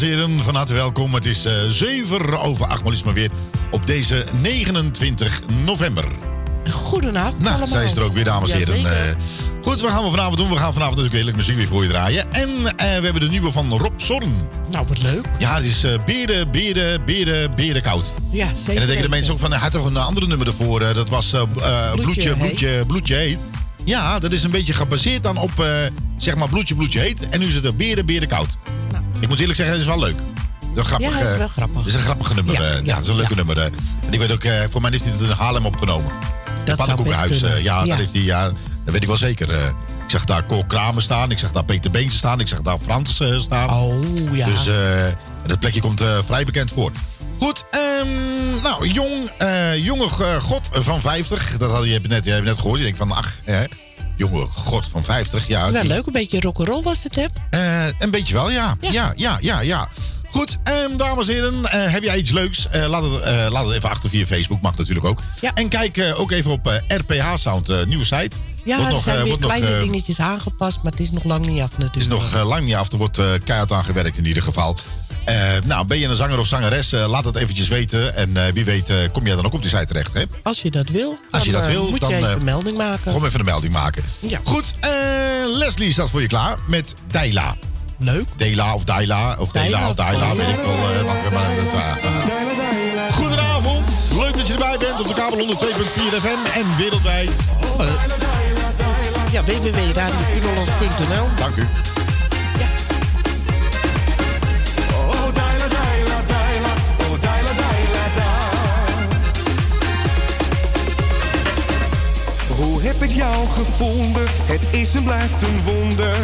dames en heren, van harte welkom. Het is eh, uh, 7 over 8, maar is maar weer op deze 29 november. Goedenavond. Nou, allemaal. zij is er ook weer, dames en heren. Eh, goed, wat gaan we vanavond doen? We gaan vanavond natuurlijk heerlijk muziek weer voor je draaien. En eh, we hebben de nieuwe van Rob Zorn. Nou, wat leuk. Ja, het is beren, beren, beren, beren koud. Ja, zeker. En dan denken de mensen ook van, hij had toch een andere nummer ervoor. dat was bloedje, bloedje, bloedje, heet. Ja, dat is een beetje gebaseerd dan op, zeg maar, bloedje, bloedje heet. En nu is het er beren, beren koud moet eerlijk zeggen, het is wel leuk. Dat is. Ja, is eh, wel grappig. Het is een grappig nummer. Ja, eh, ja, ja is een leuke nummer. Eh. En ik weet ook, voor mij heeft hij het in Haarlem opgenomen. Dat pannenkoekenhuis. Uh, ja, Dat heeft hij, ja, dat weet ik wel zeker. Ik zag daar Cor Kramer staan, ik zag daar Peter Beentje staan, ik zag daar Frans staan. Oh ja. Dus dat plekje komt vrij bekend voor. Goed, ehm, nou, jong, jonge god van 50. Dat had je, hebt net, je hebt net gehoord. Je denkt van, ach, hè, jonge god van 50. Ja, Wel die- leuk, een beetje rock'n'roll was het, hè? eh, een beetje wel, ja. Ja. Ja, ja, ja, ja. Goed, ehm, dames en heren, eh, heb jij iets leuks? Eh, laat, het, laat het even achter via Facebook, mag natuurlijk ook. Ja. En kijk ook even op RPH Sound, eh, nieuwe site. Ja, Wordt er nog, zijn eh, weer wordt kleine eh, dingetjes aangepast, maar het is nog lang niet af natuurlijk. is nog eh, lang niet af. Er wordt eh, keihard aan gewerkt in ieder geval. Eh, nou, ben je een zanger of zangeres? laat het eventjes weten. En eh, wie weet eh, kom jij dan ook op die site terecht. Hè? Als je dat wil, Als je dan, dat wil, moet dan, je even een melding maken. Gewoon even een melding maken. Ja. Goed, eh, Leslie staat voor je klaar met Daila. Leuk. Dela of Daila, of Dela Daila of Daila, weet ik wel. wat- maar dat. Goedenavond, leuk dat je erbij bent op de kabel 102.4 FM en wereldwijd. Ja, www.radiopuurhollands.nl Dank u. Oh, Daila, Daila, Daila. Oh, Daila, Daila, Daila. Hoe heb ik jou gevonden? Het is en blijft een wonder.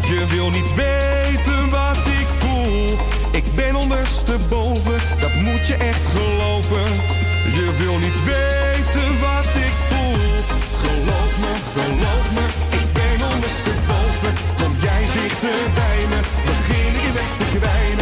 Je wil niet weten wat ik voel. Ik ben ondersteboven, dat moet je echt geloven. Je wil niet weten wat ik voel. Geloof me, geloof me, ik ben ondersteboven. Kom jij dichter bij me, begin ik weg te kwijnen.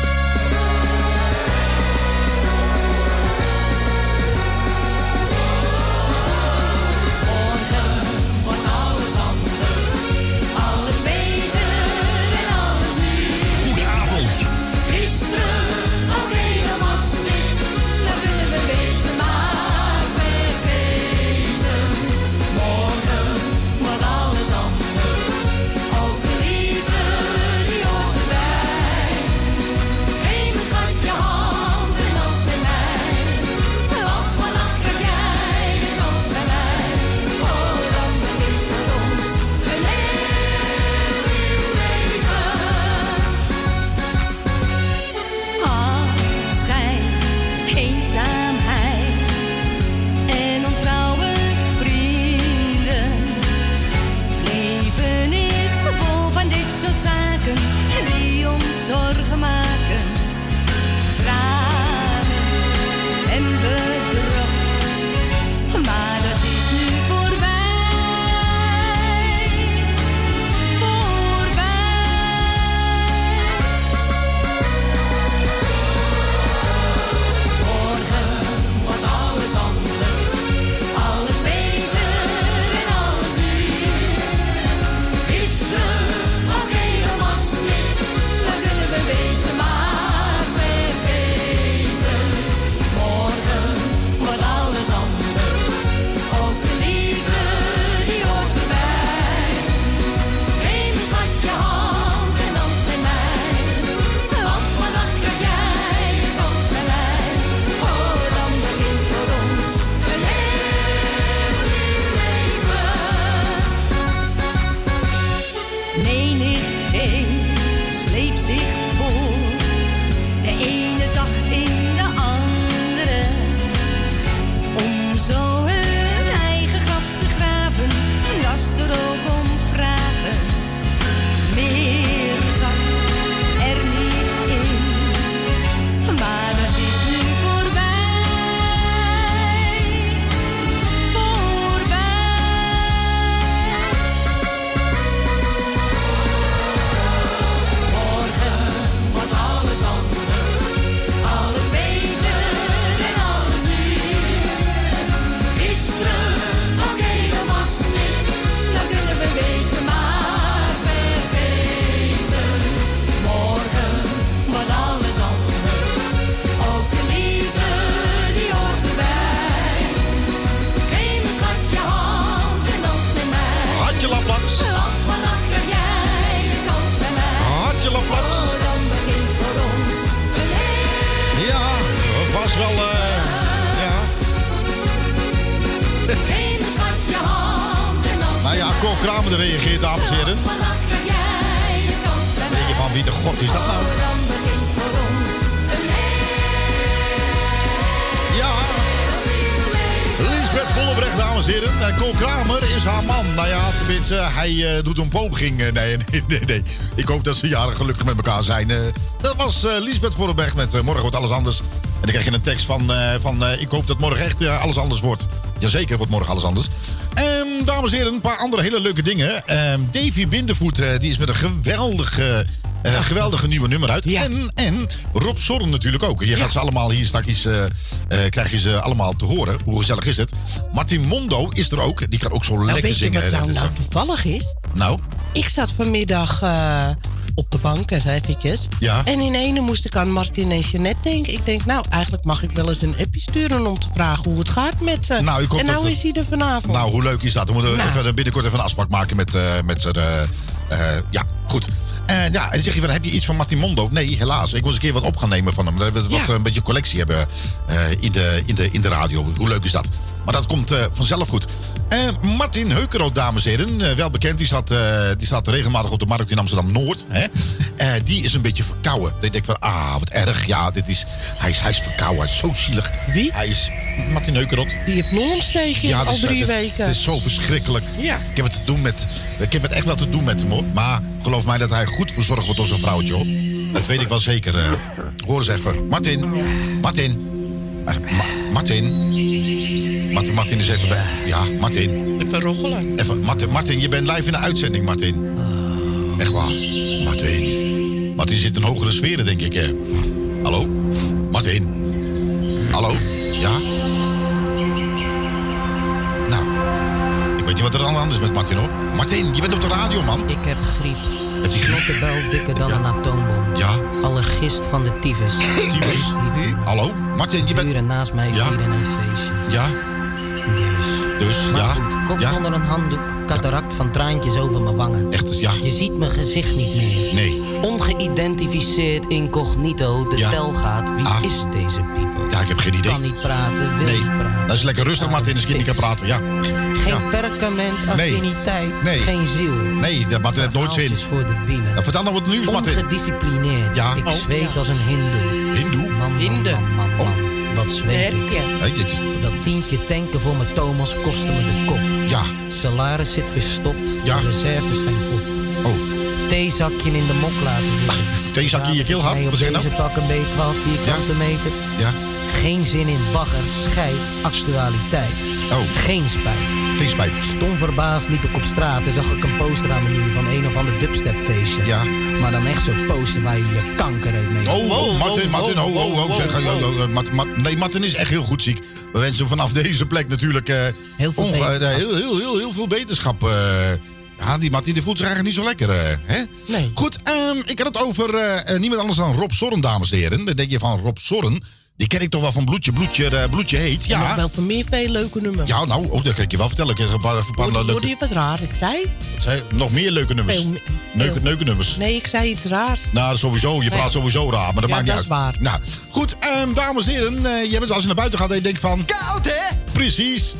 Eh, nee, nee, nee, nee. Ik hoop dat ze jaren gelukkig met elkaar zijn. Eh, dat was eh, Lisbeth Vollebrecht met Morgen wordt alles anders. En dan krijg je een tekst van, van ik hoop dat morgen echt alles anders wordt. Jazeker wordt morgen alles anders. Ehm, dames en heren, een paar andere hele leuke dingen. Ehm, Davy Bindervoet, die is met een geweldige... geweldige nieuwe nummer uit. En, en Rob Zorn natuurlijk ook. Je gaat ze allemaal hier straks eh, krijg je ze allemaal te horen. Hoe gezellig is het? Martin Mondo is er ook. Die kan ook zo Nou, lekker weet je zingen. wat nou, nou toevallig is? nou, Ik zat vanmiddag eh, op de bank, even eventjes. Ja. En in ene moest ik aan Martin en Jeanette denken. Ik denk, nou, eigenlijk mag ik wel eens een appje sturen om te vragen hoe het gaat met ze. Nou, en nou dat is hij er vanavond. Nou, hoe leuk is dat? We moeten Nou. even, binnenkort even een afspraak maken met, eh met eh, eh, ja, goed. En ja, en dan zeg je van, heb je iets van Martin Mondo? Nee, helaas. Ik eens een keer wat op gaan nemen van hem. Dat we wat, Ja. een beetje collectie hebben eh, in, de, in, de, in de radio. Hoe leuk is dat? Maar dat komt eh, vanzelf goed. Eh, Martin Heukeroot, dames en heren. eh, wel bekend, die staat, eh, die staat regelmatig op de markt in Amsterdam-Noord. hè. Eh, die is een beetje verkouden. Ik denk van, ah, wat erg. Ja, dit is, hij, is, hij is verkouden. Hij is zo zielig. Wie? Hij is Martin Heukeroot. Die heeft Ja, al drie weken. Het is zo verschrikkelijk. Ja. Ik heb het te doen met. Ik heb het echt wel te doen met hem hoor. Maar geloof mij dat hij goed verzorgd wordt door zijn vrouwtje hoor. Dat weet ik wel zeker. eh. hoor eens even. Martin. Martin. Eh, Ma- Martin. Martin. Martin is even bij. Ja, Martin. Even roggelen. Even. Martin, Martin, je bent live in de uitzending, Martin. Echt waar. Martin. Martin zit in hogere sferen, denk ik. Hè. Hallo? Martin. Hallo? Ja? Nou, ik weet niet wat er aan de hand is met Martin hoor. Martin, je bent op de radio, man. Ik heb griep. Slottenbel dikker dan een atoombom. Ja, Allergist van de tyfus. tyfus. Hallo? Martin, je bent... Buren naast mij Ja. vieren een feestje. Ja, Dus. dus, Maar ja. goed, kop Ja, onder een handdoek. Cataract van traantjes over mijn wangen. echt, ja. Je ziet mijn gezicht niet meer. Nee. Ongeïdentificeerd incognito. De Ja. tel gaat. Wie Ah. is deze people? Ja, ik heb geen idee. Kan niet praten, wil Nee, niet praten. dat is lekker rustig, Martin, als je niet kan praten. Ja. Geen Ja. perkament, affiniteit, Nee. geen ziel. Nee, dat Martin heeft nooit zin. Voor de bielen. Nou, vertel nou wat nieuws, Martin. Ongedisciplineerd. Ja. Ik Oh, zweet als een hindoe. Hindoe? Man, man, Hinde. man, man, man. Oh. Wat zweet ik. Dat tientje tanken voor mijn Thomas kostte me de kop. Ja. Salaris zit verstopt. Ja. De reserves zijn op. Oh, Theezakje in de mok laten zitten. theezakje in je keel gehad? Nee, op Wat zeg je deze nou? pak een B12 vierkante meter. ja. Geen zin in bagger, scheid, actualiteit. Oh, Geen spijt. geen spijt. Stom verbaasd liep ik op straat en zag ik een poster aan de muur van een of ander dubstepfeestje. Ja. Maar dan echt zo'n poster waar je je kanker uit mee. Oh, oh, wow, Martin, wow, Martin, oh, oh, oh, wow, zeg, wow, oh, wow. oh, Mart- Mart- nee, Martin is echt heel goed ziek. We wensen vanaf deze plek natuurlijk eh, Heel veel eh, heel, heel, heel, heel veel beterschap. Ja, die Martin die voelt zich eigenlijk niet zo lekker. eh, hè? Nee. Goed, ehm, ik had het over eh, eh, niemand anders dan Rob Zorn, dames en heren. Dan denk je van Rob Zorn, die ken ik toch wel van Bloedje, Bloedje, eh, Bloedje Heet. Ja. wel voor meer veel leuke nummers. ja nou, oh, dat kan ik je wel vertellen. Ik heb een paar, een paar Hoorde, hoorde leuke, je wat raar? Ik zei? zei, nog meer leuke nummers. Veel Neuke, veel. neuke nummers. Nee, ik zei iets raars. Nou, sowieso. Je praat Nee. sowieso raar, maar dat Ja, maakt niet dat uit. is waar. Nou, goed, ehm, dames en heren. eh, je bent als je naar buiten gaat en je denkt van... Koud, hè? Precies.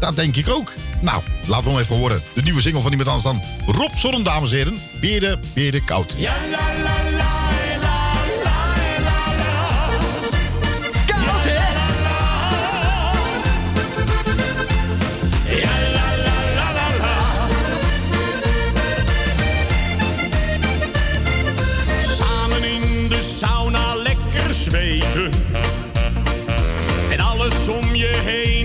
Dat denk ik ook. Nou, laten we hem even horen. De nieuwe single van iemand anders dan Rob Zorn, dames en heren. Beren, beren, koud. Ja, la, la, la, sauna lekker zweten. En alles om je heen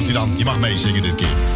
komt hij dan. Je mag meezingen dit keer.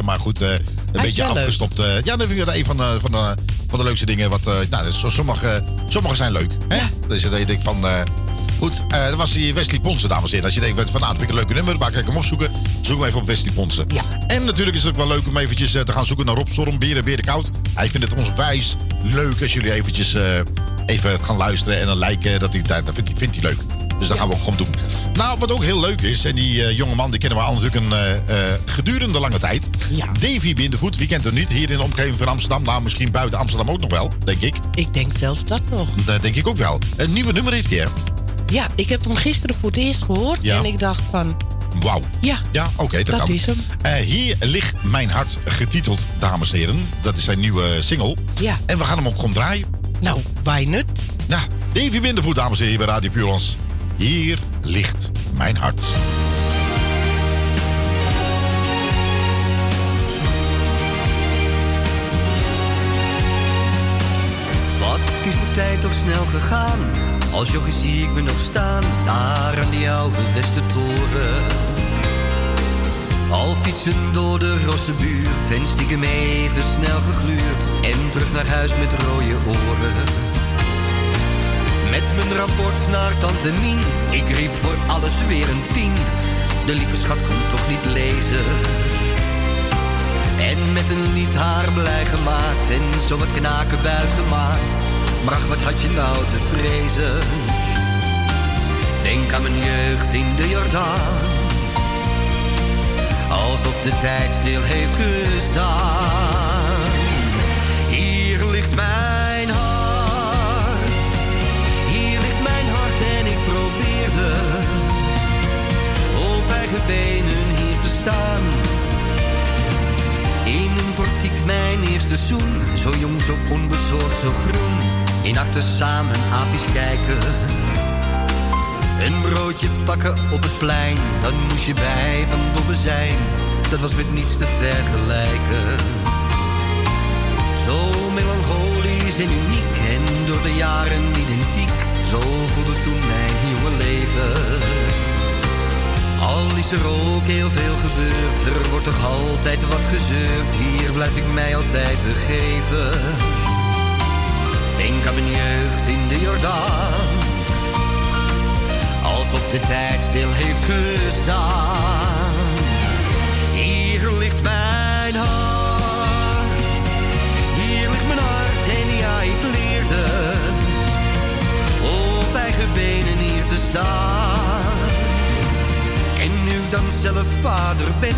Maar goed, eh, een beetje leuk. afgestopt. eh. ja, dat vind ik dat een van de, van de, van de leukste dingen. Wat, eh, nou, zo- sommige, sommige zijn leuk. Hè? Dus dat je denkt van... eh, goed, eh dat was die Wesley Ponsen, dames en heren. Als je denkt van, nou, dat vind ik een leuke nummer. Waar kan ik hem opzoeken? Zoek hem even op Wesley Ponsen. Ja. En natuurlijk is het ook wel leuk om eventjes eh, te gaan zoeken naar Rob Storm, Beren, Berenkoud. Hij vindt het onwijs leuk als jullie eventjes eh, even gaan luisteren en dan lijken. Dat, hij, dat vindt hij leuk. Dus dat gaan we ook gewoon doen. Nou, wat ook heel leuk is, en die eh, jonge man die kennen we al natuurlijk een eh, eh, gedurende lange tijd. Ja. Davy Bindevoet, wie kent hem niet? Hier in de omgeving van Amsterdam. Nou, misschien buiten Amsterdam ook nog wel, denk ik. Ik denk zelfs dat nog. Dat denk ik ook wel. Een nieuwe nummer heeft hij, hè? Ja, ik heb hem gisteren voor het eerst gehoord. Ja. En ik dacht van, Wauw. ja, Ja, oké, dat, Dat kan. is hem. Hier ligt mijn hart getiteld, dames en heren. Dat is zijn nieuwe single. Ja. En we gaan hem ook gewoon draaien. nou, why not? Nou, Davy Bindervoet, dames en heren, bij Radio Purons. Hier ligt mijn hart. Wat is de tijd toch snel gegaan? Als jochie zie ik me nog staan, daar aan die oude Westertoren. Al fietsen door de rosse buurt en stiekem even snel gegluurd. En terug naar huis met rode oren. Met mijn rapport naar tante Mien, ik riep voor alles weer een tien. De lieve schat kon toch niet lezen. En met een lied haar blij gemaakt en zo wat knaken buitgemaakt. Bracht, wat had je nou te vrezen? Denk aan mijn jeugd in de Jordaan. Alsof de tijd stil heeft gestaan. Hier ligt mijn benen hier te staan. In een portiek mijn eerste zoen. Zo jong, zo onbezorgd, zo groen. In achter samen apies kijken. Een broodje pakken op het plein. Dan moest je bij Van Dobbe zijn. Dat was met niets te vergelijken. Zo melancholisch en uniek. En door de jaren identiek. Zo voelde toen mijn jonge leven. Al is er ook heel veel gebeurd, er wordt toch altijd wat gezeurd. Hier blijf ik mij altijd begeven. Denk aan mijn jeugd in de Jordaan. Alsof de tijd stil heeft gestaan. Hier ligt mijn hart. Hier ligt mijn hart en ja, ik leerde op eigen benen hier te staan. Dan zelf vader ben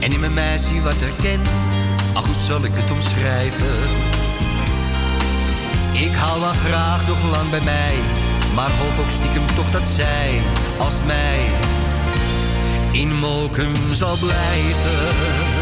en in mijn meisje wat herken, ach hoe zal ik het omschrijven? Ik hou haar graag nog lang bij mij, maar hoop ook stiekem toch dat zij, als mij, in Mokum zal blijven.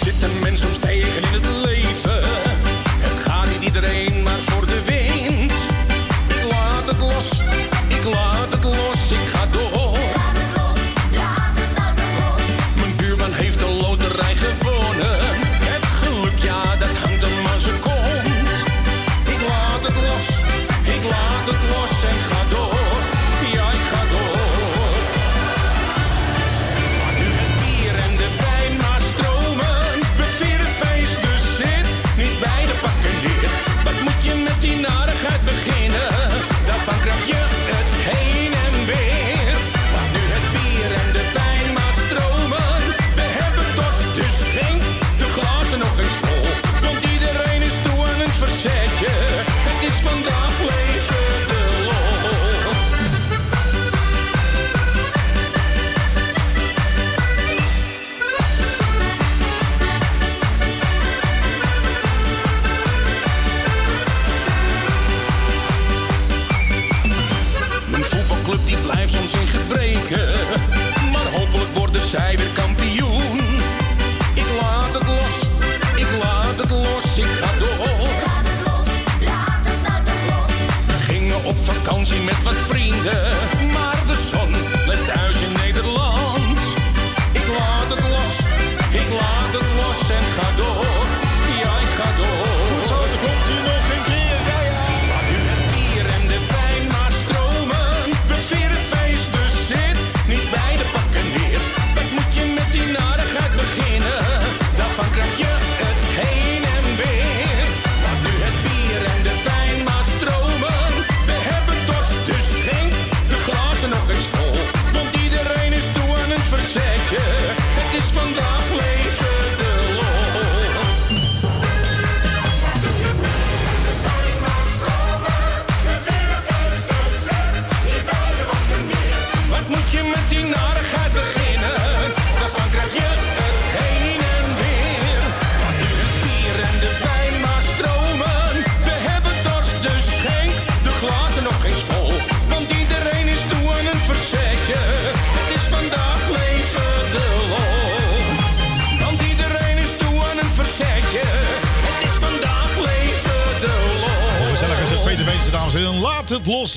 Het zit een mens soms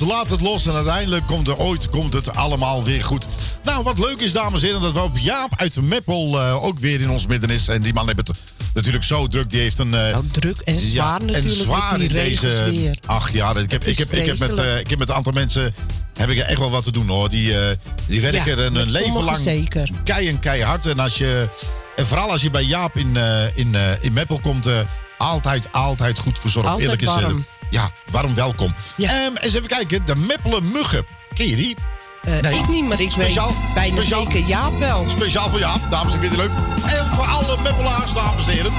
los, laat het los. En uiteindelijk komt er ooit komt het allemaal weer goed. Nou, wat leuk is, dames en heren, dat we op Jaap uit Meppel eh, ook weer in ons midden is. En die man heeft het natuurlijk zo druk. Die heeft een... eh, druk en zwaar en natuurlijk zwaar die in deze... weer. Ach ja, ik heb, ik heb, ik, heb met, eh, ik heb met een aantal mensen... Heb ik echt wel wat te doen hoor. Die, die werken Ja, een, leven lang zeker. kei en keihard. En, als je, en vooral als je bij Jaap in, eh, in, in Meppel komt... altijd, altijd goed verzorgd. Altijd Eerlijk warm. Warm welkom. Ehm, eens even kijken. De Meppelen Muggen. Ken je die? Eh, ik niet, maar ik speciaal, weet bijna speciaal, zeker Jaap wel. Speciaal voor Jaap, dames en heren, leuk. En voor alle Meppelaars, dames en heren.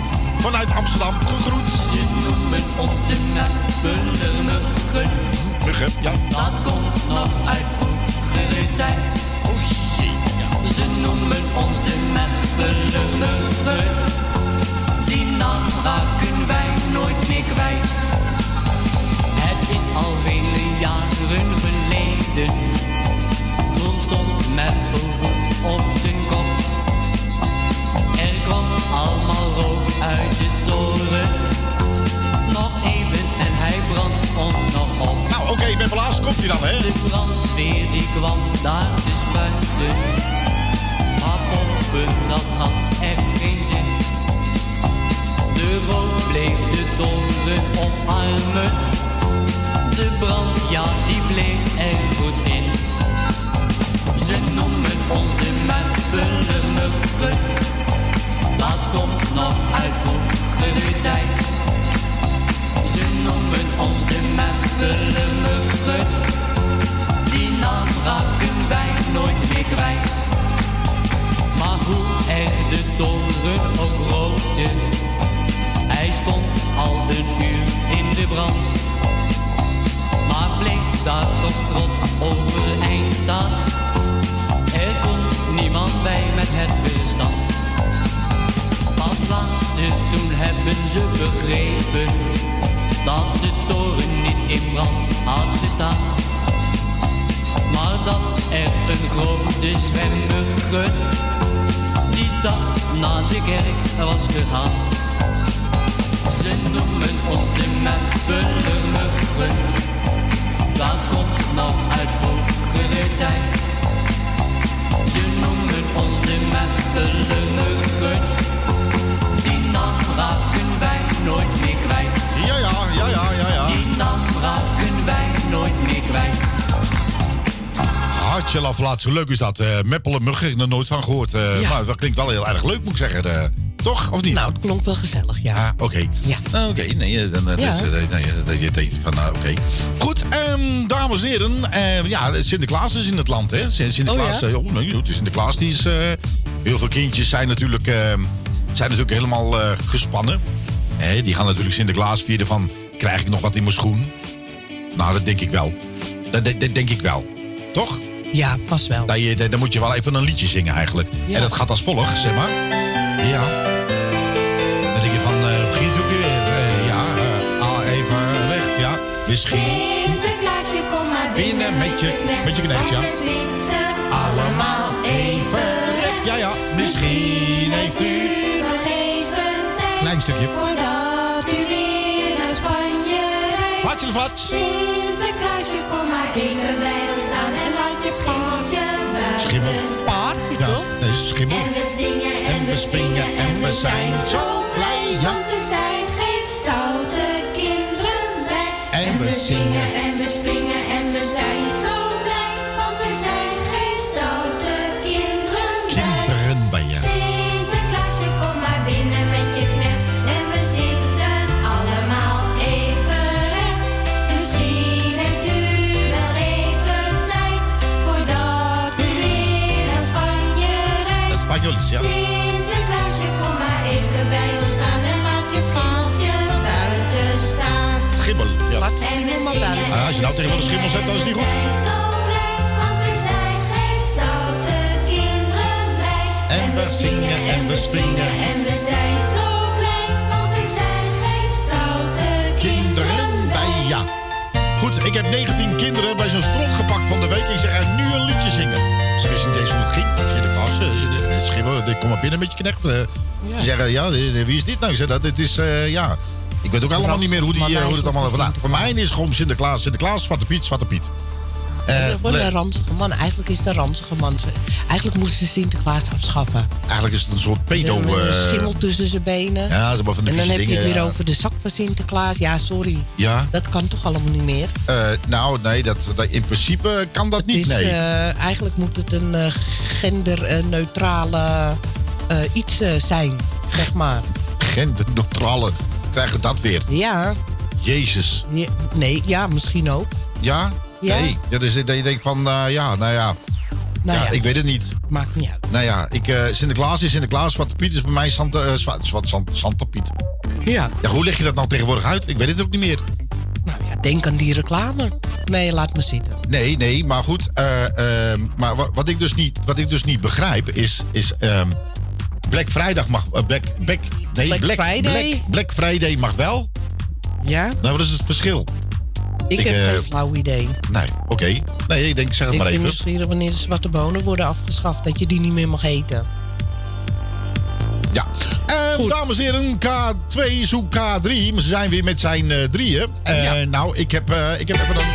Vanuit Amsterdam, gegroet. Ze noemen ons de Meppelermuggen. Muggen, ja. Dat komt nog uit vroegere tijd. Zo leuk is dat. eh Meppelen heb er nooit van gehoord. eh, Ja. Maar dat klinkt wel heel erg leuk, moet ik zeggen. eh, toch, of niet? Nou, het klonk wel gezellig, ja. Ah, oké. Ja. Ah, Oké, nee, dan, eh, Ja. dus, eh, nee, dat je denkt van, nou, oké. Goed, ehm, dames en heren. eh, ja, Sinterklaas is in het land, hè? Sin- Sinterklaas, Oh, ja? eh, oh, nee, Sinterklaas, die is... eh, heel veel kindjes zijn natuurlijk, eh, zijn natuurlijk helemaal eh, gespannen. Hè, die gaan natuurlijk Sinterklaas vieren van... Krijg ik nog wat in mijn schoen? Nou, dat denk ik wel. Dat, dat, dat denk ik wel. Toch? Ja, pas wel. Nou, dan, je, moet je wel even een liedje zingen eigenlijk. En dat gaat als volgt, zeg maar. Ja. Dan denk je van, eh, uh, begint ook weer. Eh, ja, eh, al even recht, ja. Misschien. Sinterklaasje, kom maar binnen, met je, met je knecht, ja. allemaal even recht. Ja, ja. Misschien heeft u wel even tijd. Klein stukje. Voordat u weer naar Spanje rijdt. Hartje de Sinterklaasje, kom maar even bij ons schimmeltje Schimmel. buiten Ja, schimmel. En we zingen en we springen en we zijn zo blij, want er zijn geen stoute kinderen bij. En we zingen. en we springen Schimmel, ja. De schimmel buiten. Ah, als je nou tegenwoordig schimmels hebt, dan is het niet goed. we zijn zo blij, want er zijn geen stoute kinderen bij. En we zingen en we springen. En we zijn zo blij, want er zijn geen stoute Kinderen bij ja. Goed, ik heb 19 kinderen bij zo'n stront gepakt van de week. Ik zeg, en nu een liedje zingen. Ze wisten niet eens hoe het ging. Sinterklaas, eh, ze- ze- schimmel, ik kom maar binnen met je knecht. eh. Ze zeggen, ja, eh, wie is dit nou? Ik zeg, dat dit is, eh, ja... Ik weet ook allemaal niet meer hoe, die, eh, hoe het allemaal vandaan. Voor mij is het gewoon Sinterklaas, Sinterklaas, Zwarte Piet, Zwarte Piet. Eh, Dat is een ranzige man. Eigenlijk is het een ranzige man. Eigenlijk moeten ze Sinterklaas afschaffen. eigenlijk is het een soort pedo... Met een eh, schimmel tussen zijn benen. Ja, ze hebben van de en dan heb je het weer ja. over de zak van Sinterklaas. Ja, sorry. Ja. Dat kan toch allemaal niet meer? Eh, nou, nee, dat, dat, in principe kan dat niet, Dus nee. eigenlijk moet het een genderneutrale iets zijn, zeg maar. Genderneutrale, krijgen dat weer. Ja. Jezus. Nee, ja, misschien ook. Ja? Ja. Nee. Ja, dus dat je denkt van, eh, ja, nou ja. Nou ja, ja. ik weet het niet. Maakt niet uit. Nou ja, ik, eh, Sinterklaas is Sinterklaas, Zwarte Piet is bij mij Zwa- Santa Piet. Ja. Ja, hoe leg je dat nou tegenwoordig uit? Ik weet het ook niet meer. Nou ja, denk aan die reclame. Nee, laat me zitten. Nee, nee, maar goed. eh, maar wa- wat ik dus niet, wat ik dus niet begrijp is. is ehm, Black Vrijdag mag. eh, Black, Black, nee, Black Friday? Black, Black Friday mag wel. Ja? Nou, wat is het verschil? Ik, Ik, heb geen flauw idee. Nee, oké. Nee, ik denk, zeg het Ik maar ben even. nieuwsgierig wanneer de zwarte bonen worden afgeschaft. Dat je die niet meer mag eten. Ja. Eh, dames en heren, K2 zoek K3. Maar ze zijn weer met zijn eh, drieën. Eh, Nou, ik heb, ik heb even een...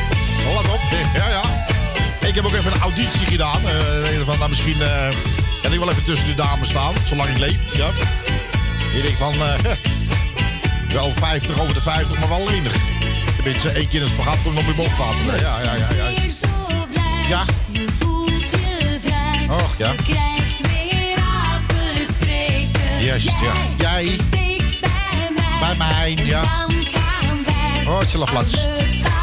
Let op. Ja, ja. Ik heb ook even een auditie gedaan. Van, nou, misschien kan ik wel even tussen de dames staan. Zolang ik leef. Ja. Ik denk van... eh, wel 50 over de 50, maar wel lenig. Tenminste, één keer een spagaat komt nog weer boven water. Ja, ja, ja. ja. Ja. Je voelt je vrij. Och, ja. Je krijgt weer afgestreken. Juist, ja. Jij. Bij mij. Ja. Oh, tjellaflats. alle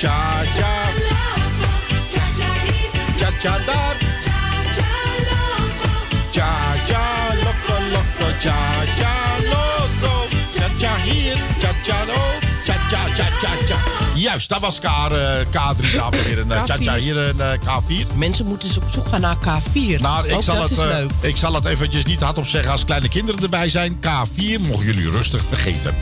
Tja, tja, daar. Tja, loco, loco, tja, loco. Tja, hier, tja, tja, tja. Juist, dat was K, eh, K3, dames en heren. Eh, Tja, tja, hier een eh, K4. Mensen moeten eens op zoek gaan naar K4. Nou, ik Ook zal, dat het, is eh, leuk. ik zal het eventjes niet hardop zeggen als kleine kinderen erbij zijn. K4 mogen jullie rustig vergeten.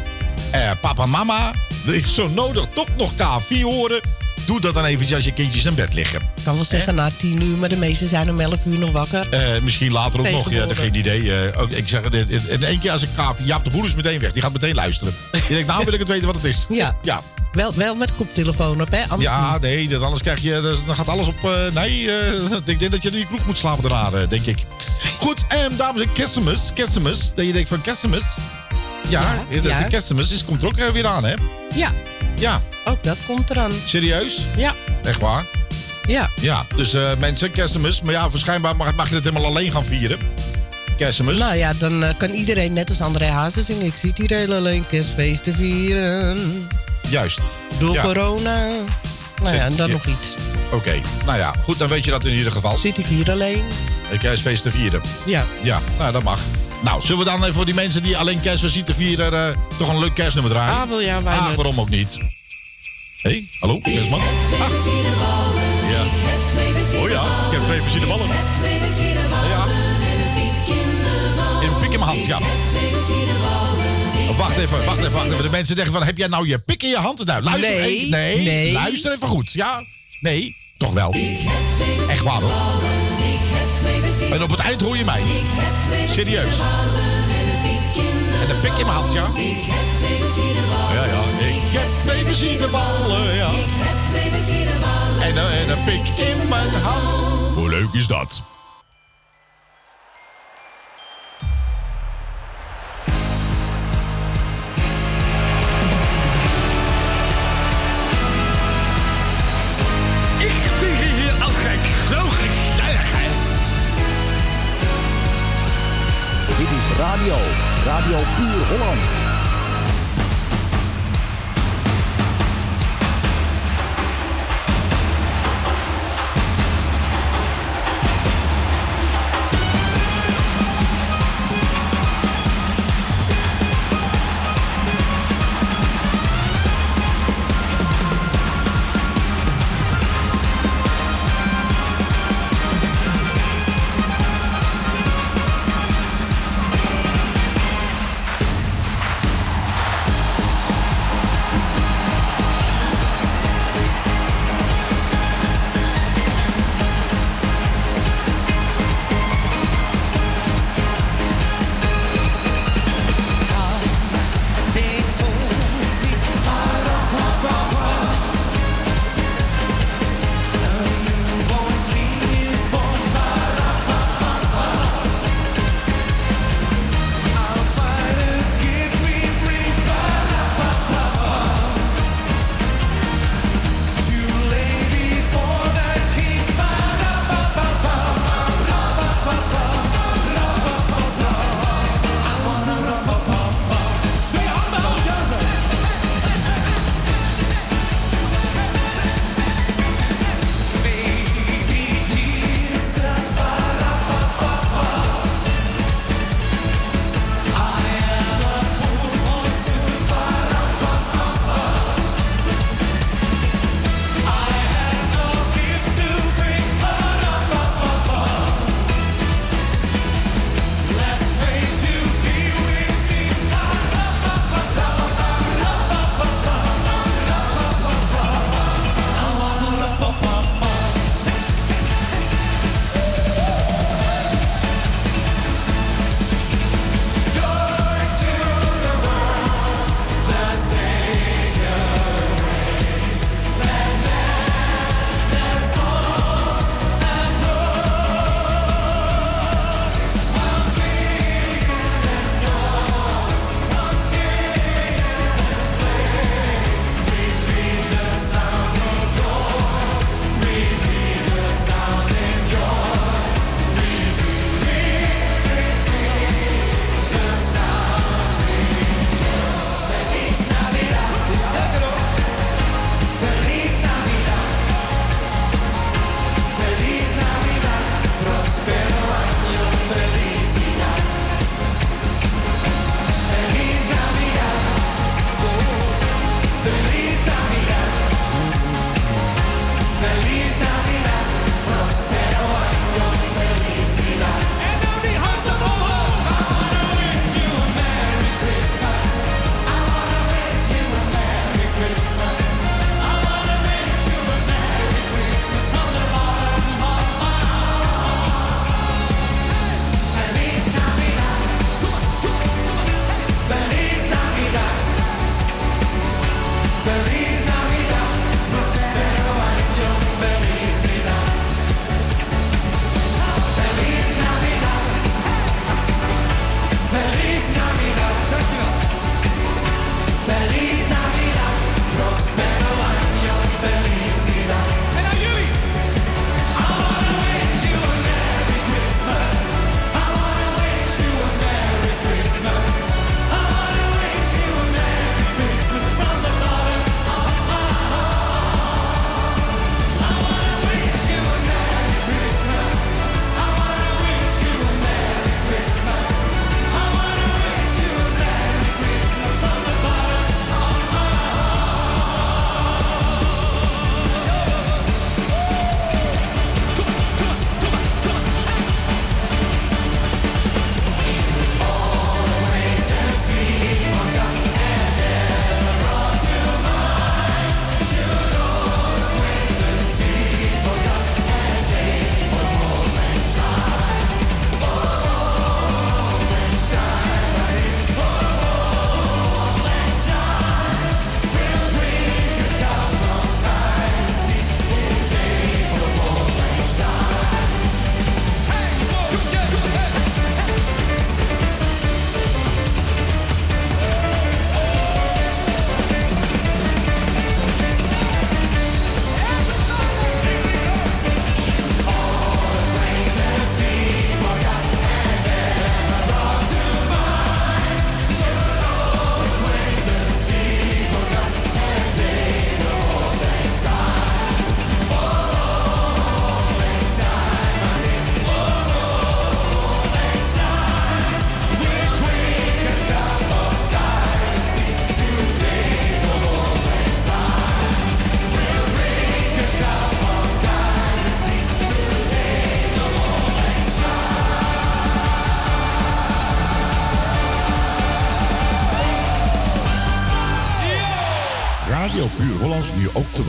Eh, papa mama, wil ik zo nodig toch nog K4 horen? Doe dat dan eventjes als je kindjes in bed liggen. Ik kan wel zeggen na 10 uur, maar de meesten zijn om 11 uur nog wakker. Eh, misschien later ook nog, ja, Tegenwoordig. geen idee. Eh, ook, ik zeg het, in- één keer als ik K4... Jaap de Boer is meteen weg, die gaat meteen luisteren. Die denkt, nou wil ik het weten wat het is. Ja. Ja, Wel, wel met koptelefoon op, hè? Anders ja niet. nee, dat, anders krijg je... Dan gaat alles op... nee, ik denk dat je in die kroeg moet slapen daarna, denk ik. Goed, en dames en kerstmis, kerstmis. Dat je denkt van kerstmis... Ja, Ja, dat de kerstmis is, komt er ook weer aan, hè? Ja, Ja, ook dat komt eraan. serieus? Ja, Echt waar? ja. Ja, dus eh, mensen, kerstmis. Maar ja, waarschijnlijk mag, mag je het helemaal alleen gaan vieren. Kerstmis. Nou ja, dan eh, kan iedereen net als André Hazes zingen. Ik zit hier heel alleen kerstfeesten vieren. Juist. Door Ja. corona. Nou ja, en dan Ja. nog iets. Oké, nou ja, goed, dan weet je dat in ieder geval. Zit ik hier alleen? Een kerstfeest te vieren. Ja. Ja, nou dat mag. Nou, zullen we dan even voor die mensen die alleen kerstfeest zien te vieren... eh, toch een leuk kerstnummer draaien? Ah, wel ja, Ah, waarom ook niet? Hé, hey, hallo, kerstman? Ah. Ja. Oh ja, ik heb twee versierde ballen. Ja. In een pik in mijn hand, ja. Oh, wacht, even, wacht even, wacht even. De mensen zeggen van, heb jij nou je pik in je hand? Nou, luister Nee, even. Nee, nee. luister even goed. Ja, nee, toch wel. Echt waar hoor. En op het eind hoor je mij. Serieus. En een pik in mijn hand, ja? Ja, ja. Ik heb twee benzineballen, ja. En, en een pik in mijn hand. Hoe leuk is dat? Radio. Radio Puur Holland.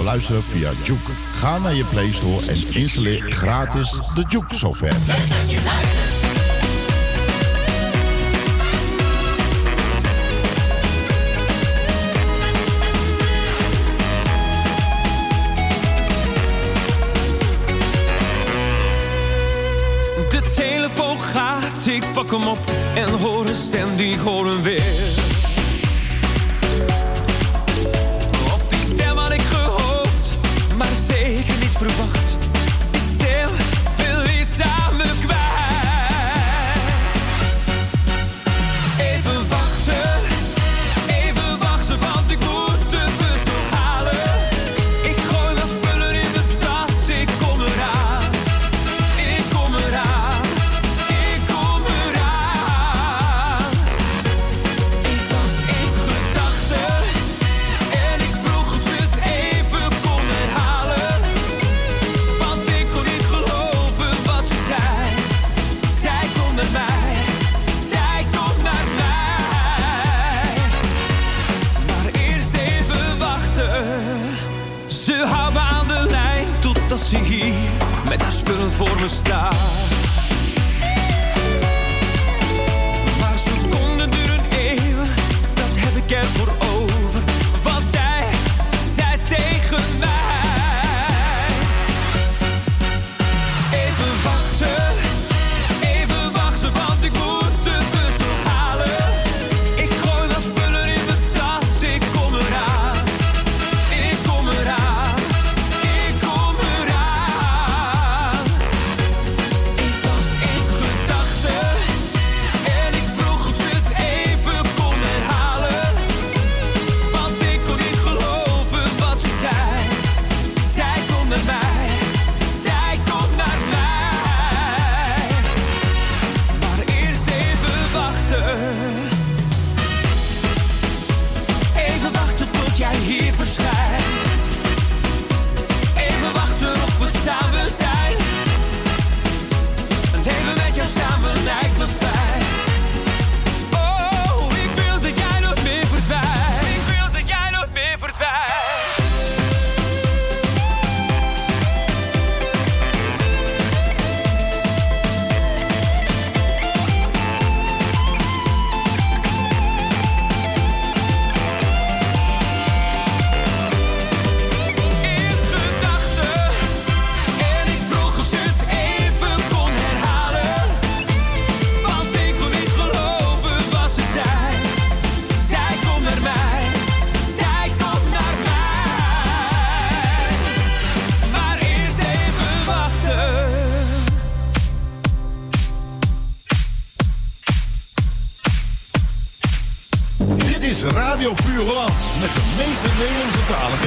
luisteren via Juke. Ga naar je Play Store en installeer gratis de Juke software. De telefoon gaat, ik pak hem op en hoor een stem die gewoon weer. verwacht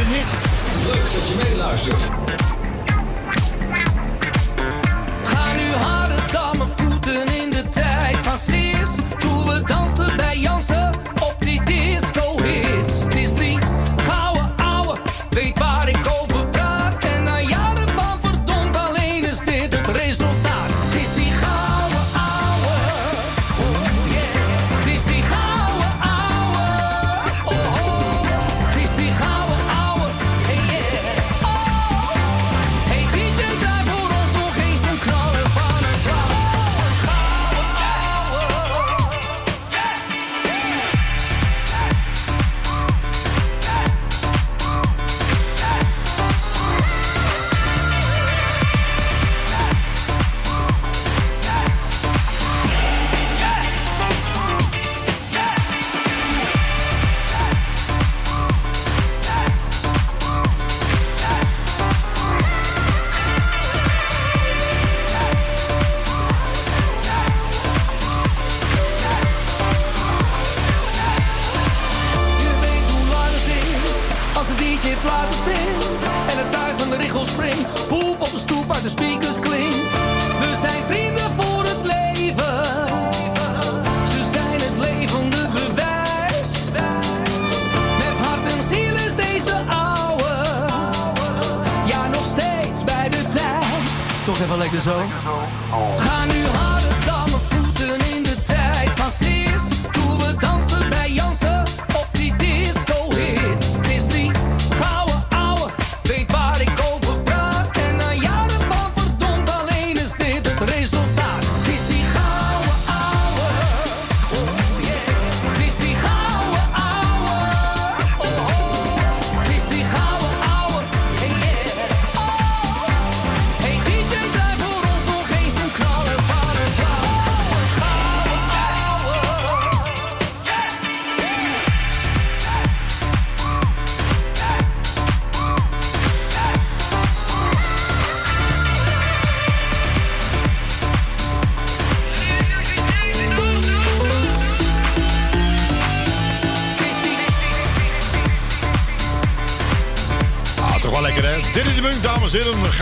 minutes.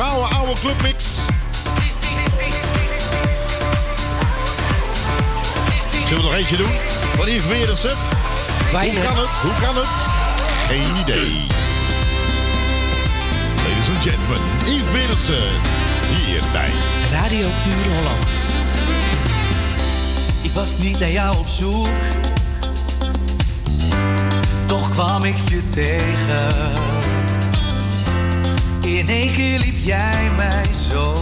Gouden oude clubmix. Keer liep jij mij zo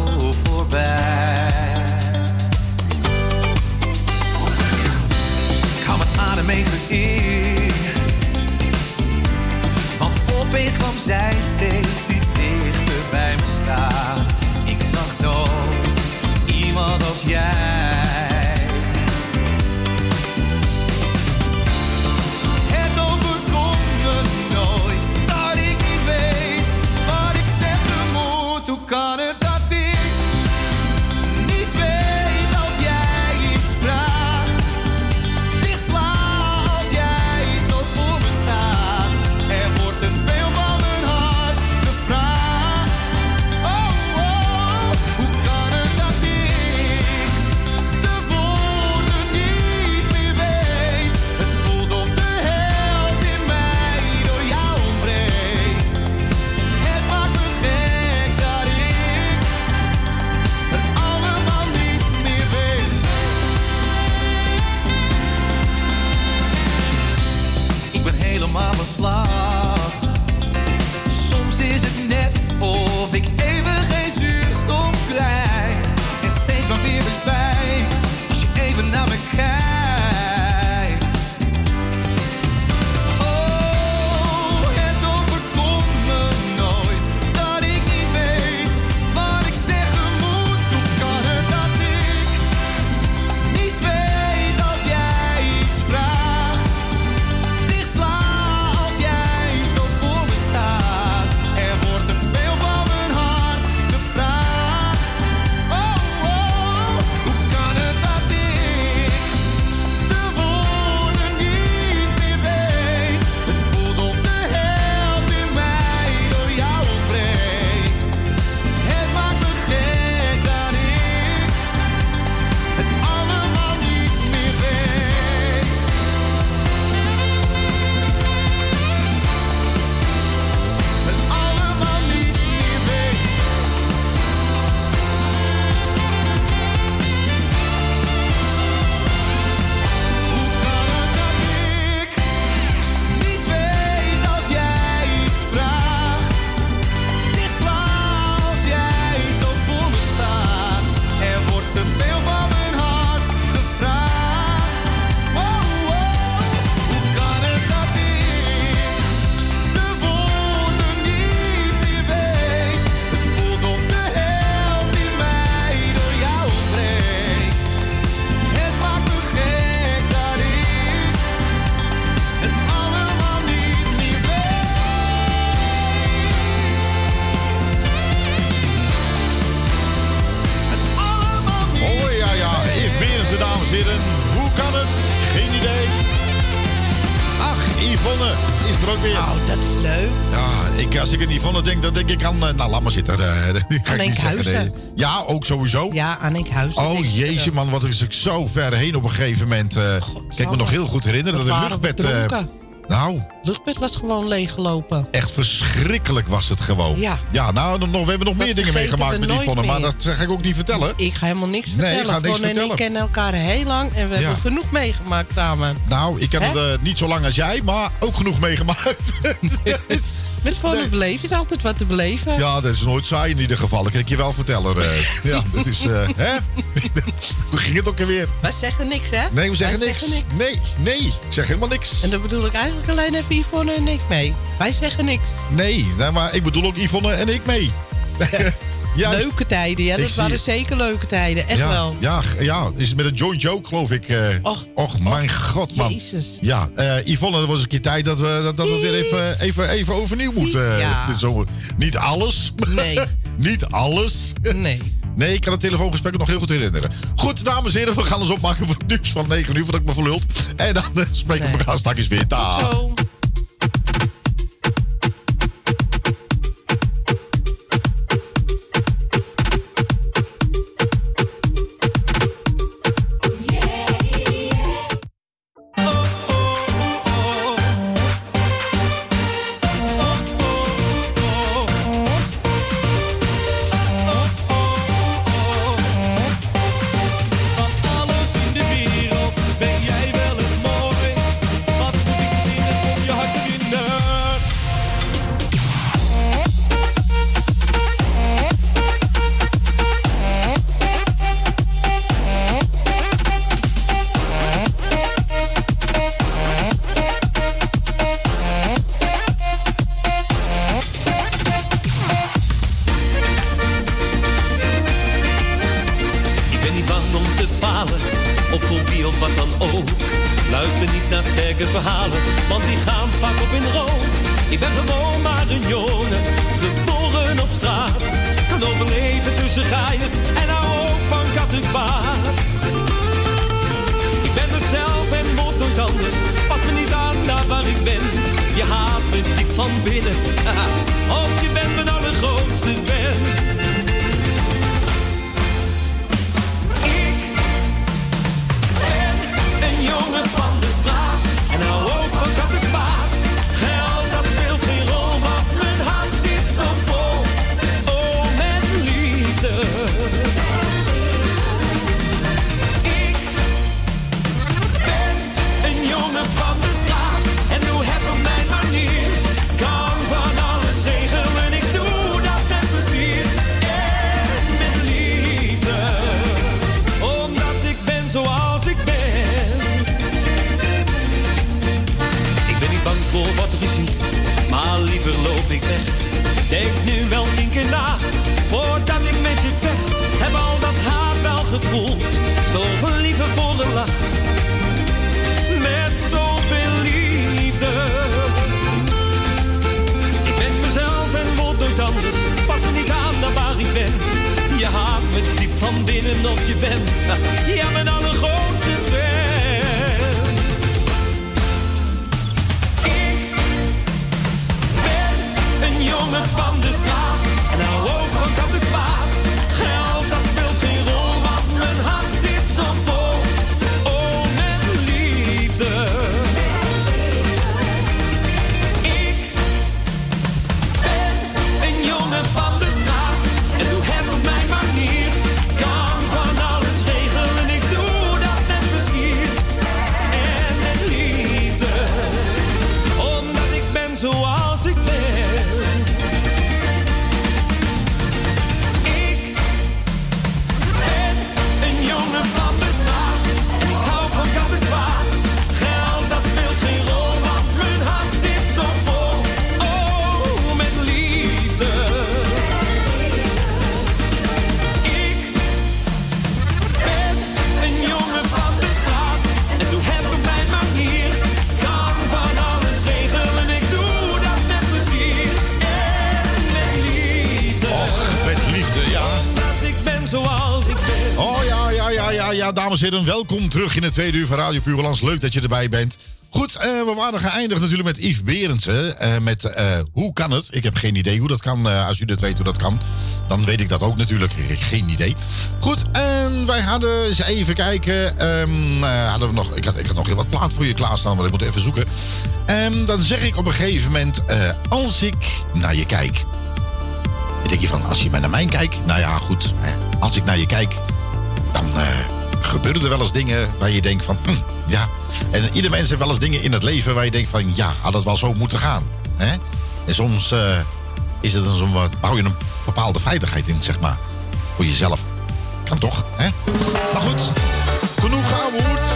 ook sowieso. Ja, aan denk Oh jeetje man, wat is ik zo ver heen op een gegeven moment. kan ik me nog heel goed herinneren dat het waren luchtbed... nou, luchtbed was gewoon leeggelopen. echt verschrikkelijk was het gewoon. Ja. Ja, nou, nog, we hebben nog meer dingen meegemaakt we met Yvonne, nooit maar dat ga ik ook niet vertellen. Ik ga helemaal niks Nee, vertellen. ik ga niks Yvonne en vertellen. ik kennen elkaar heel lang en we Ja. hebben genoeg meegemaakt samen. Nou, ik heb Hè? het eh, niet zo lang als jij, maar ook genoeg meegemaakt. Met voor Nee. beleven is altijd wat te beleven. Ja, dat is nooit saai in ieder geval. Dat kan ik je wel vertellen. eh. ja, dat is... eh, hè? Hoe ging het ook alweer? Wij zeggen niks, hè? Nee, we zeggen niks. Niks. Nee, nee, ik zeg helemaal niks. En daar bedoel ik eigenlijk alleen even Yvonne en ik mee. Wij zeggen niks. Nee, nou, maar ik bedoel ook Yvonne en ik mee. Leuke tijden, ja. Dat waren zeker leuke tijden. Echt ja, wel. Ja, ja, is met een jointje ook, geloof ik. eh. och, mijn god, man. Jezus. Ja, eh Yvonne, er was een keer tijd dat we, dat, dat we weer even, even, even overnieuw moeten. eh, Ja. dit zomer. Niet alles. Nee. Niet alles. Nee. Nee, ik kan het telefoongesprek nog heel goed herinneren. Goed, dames en heren, we gaan ons opmaken voor het nieuws van 9 uur, voordat ik me verlult. En dan eh, spreken we elkaar straks weer. Dag. Dames en. Welkom terug in het tweede uur van Radio Purelands. Leuk dat je erbij bent. Goed, eh, we waren geëindigd natuurlijk met Yves Berendsen. eh, met eh, Hoe kan het? Ik heb geen idee hoe dat kan. als u het weet hoe dat kan, dan weet ik dat ook natuurlijk. Geen idee. Goed, en wij hadden eens even kijken. ehm, eh, hadden we nog, ik, had, ik nog heel wat plaat voor je klaarstaan, maar ik moet even zoeken. Ehm, dan zeg ik op een gegeven moment, als ik naar je kijk. Dan denk je van, als je naar mij kijkt. Nou ja, goed. Als ik naar je kijk, dan gebeuren er wel eens dingen waar je denkt van, hm, ja. En ieder mens heeft wel eens dingen in het leven waar je denkt van, ja, had het wel zo moeten gaan. Hè? En soms eh, is het wat, bouw je een bepaalde veiligheid in, zeg maar, voor jezelf. Kan toch, hè? Maar goed, genoeg gehoord.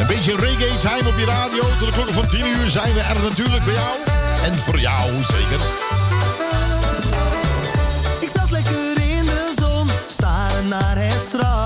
Een beetje reggae time op je radio. Tot de klokken van 10 uur zijn we er natuurlijk bij jou. En voor jou zeker. Ik zat lekker in de zon, staren naar het strand.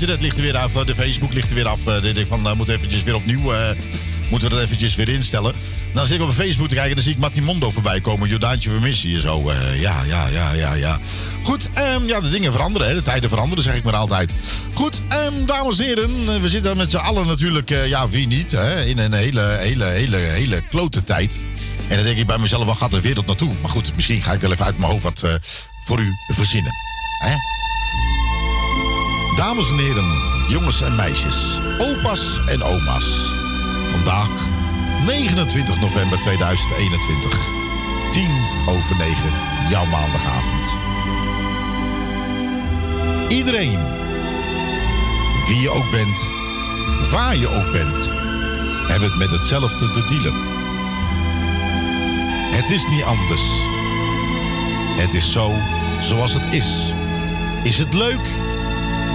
Internet ligt er weer af. eh, De Facebook ligt er weer af. Eh, ik van, uh, moet eventjes weer opnieuw... eh, moeten we dat eventjes weer instellen. Dan zit ik op Facebook te kijken en dan zie ik Matimondo voorbij komen. Jordaantje vermis je zo. eh, ja, ja, ja, ja, ja. Goed, ehm, ja, de dingen veranderen. Hè. De tijden veranderen, zeg ik maar altijd. Goed, ehm, dames en heren. eh, We zitten met z'n allen natuurlijk, eh, ja, wie niet, hè, in een hele, hele, hele, hele klote tijd. En dan denk ik bij mezelf, waar gaat de wereld naartoe? Maar goed, misschien ga ik wel even uit mijn hoofd wat eh, voor u verzinnen. Hè? Dames en heren, jongens en meisjes, opa's en oma's. Vandaag, 29 november 2021. 10 over 9, jouw maandagavond. Iedereen, wie je ook bent, waar je ook bent, hebben het met hetzelfde te dealen. Het is niet anders. Het is zo zoals het is. Is het leuk?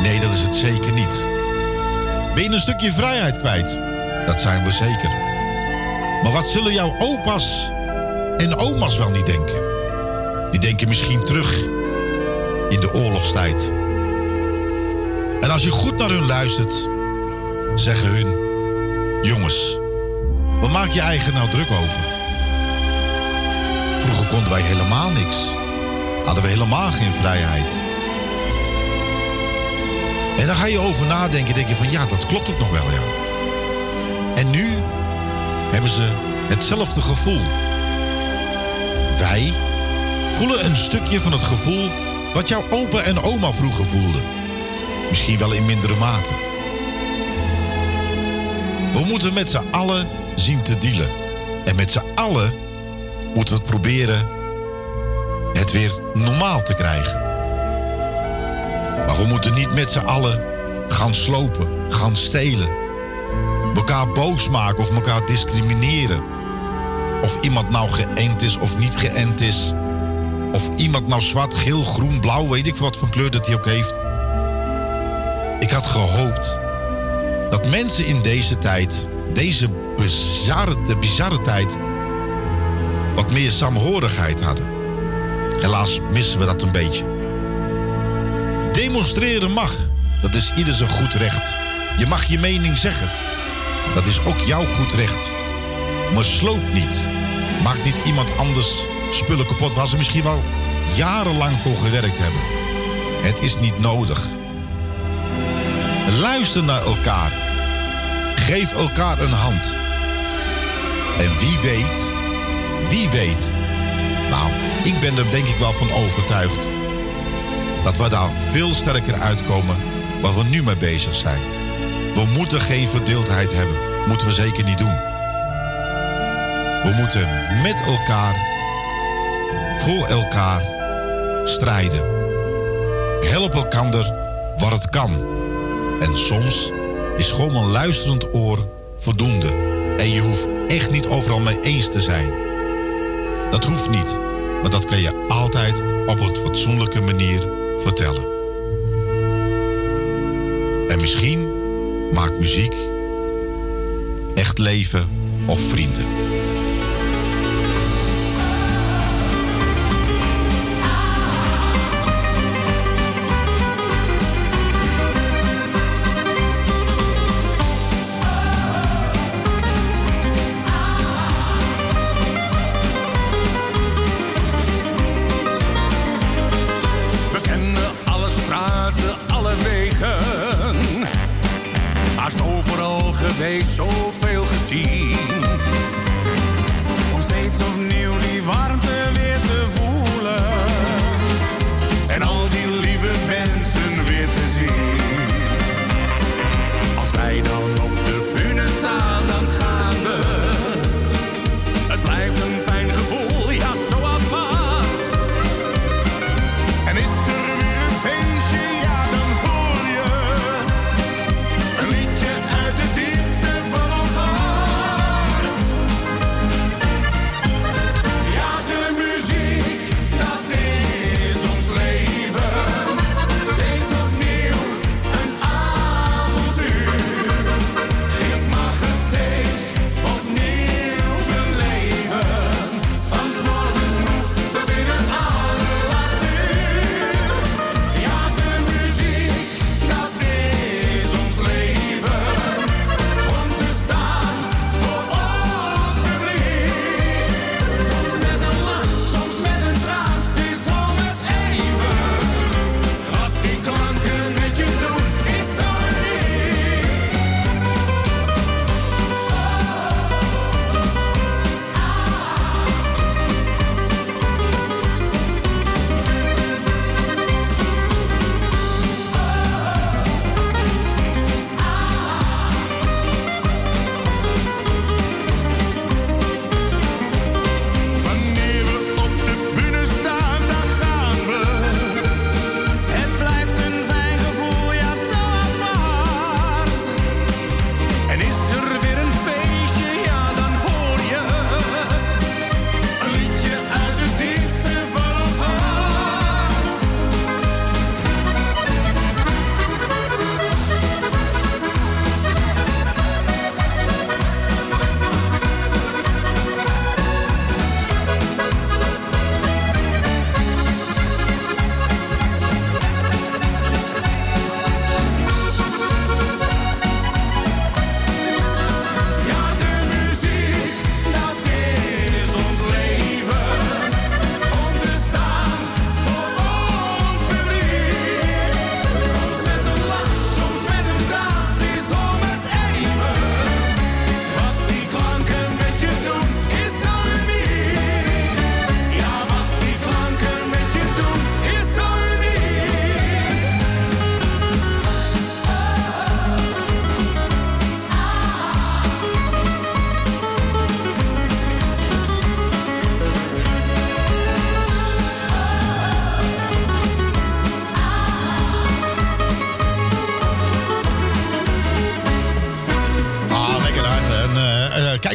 Nee, dat is het zeker niet. Ben je een stukje vrijheid kwijt? Dat zijn we zeker. Maar wat zullen jouw opa's en oma's wel niet denken? Die denken misschien terug in de oorlogstijd. En als je goed naar hun luistert, zeggen hun: Jongens, wat maak je eigen nou druk over? Vroeger konden wij helemaal niks. Hadden we helemaal geen vrijheid. En dan ga je over nadenken, denk je van ja, dat klopt ook nog wel, ja. En nu hebben ze hetzelfde gevoel. Wij voelen een stukje van het gevoel wat jouw opa en oma vroeger voelden. Misschien wel in mindere mate. We moeten met z'n allen zien te dealen. En met z'n allen moeten we het proberen het weer normaal te krijgen. Maar we moeten niet met z'n allen gaan slopen, gaan stelen. elkaar boos maken of elkaar discrimineren. Of iemand nou geënt is of niet geënt is. Of iemand nou zwart, geel, groen, blauw, weet ik wat voor kleur dat hij ook heeft. Ik had gehoopt dat mensen in deze tijd, deze bizarre, de bizarre tijd, wat meer saamhorigheid hadden. Helaas missen we dat een beetje. Demonstreren mag. Dat is ieder zijn goed recht. Je mag je mening zeggen. Dat is ook jouw goed recht. Maar sloop niet. Maak niet iemand anders spullen kapot waar ze misschien wel jarenlang voor gewerkt hebben. Het is niet nodig. Luister naar elkaar. Geef elkaar een hand. En wie weet, wie weet. Nou, ik ben er denk ik wel van overtuigd. Dat we daar veel sterker uitkomen waar we nu mee bezig zijn. We moeten geen verdeeldheid hebben. Moeten we zeker niet doen. We moeten met elkaar, voor elkaar strijden. Help elkander waar het kan. En soms is gewoon een luisterend oor voldoende. En je hoeft echt niet overal mee eens te zijn. Dat hoeft niet, maar dat kan je altijd op een fatsoenlijke manier vertellen. En misschien maakt muziek echt leven of vrienden.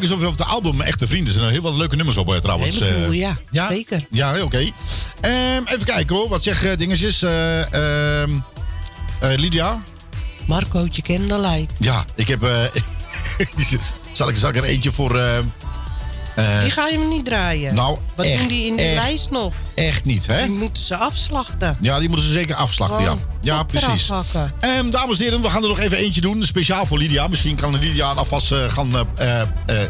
Kijken eens of we op de album Echte Vrienden. Er zijn heel wat leuke nummers op eh, trouwens. Eh, ja, ja. zeker. Ja, oké. Ehm, even kijken hoor. Wat zeg dingetjes? Eh, ehm, eh, Lydia? Marcootje Candlelight. Ja, ik heb... zal, ik, zal ik er eentje voor... Die ga je me niet draaien. nou, Wat echt, doen die in die echt. lijst nog? Echt niet, hè? Die moeten ze afslachten. Ja, die moeten ze zeker afslachten, ja. Gewoon Ja, precies. Ehm, dames en heren, we gaan er nog even eentje doen. Speciaal voor Lydia. Misschien kan Lydia alvast eh, gaan, eh,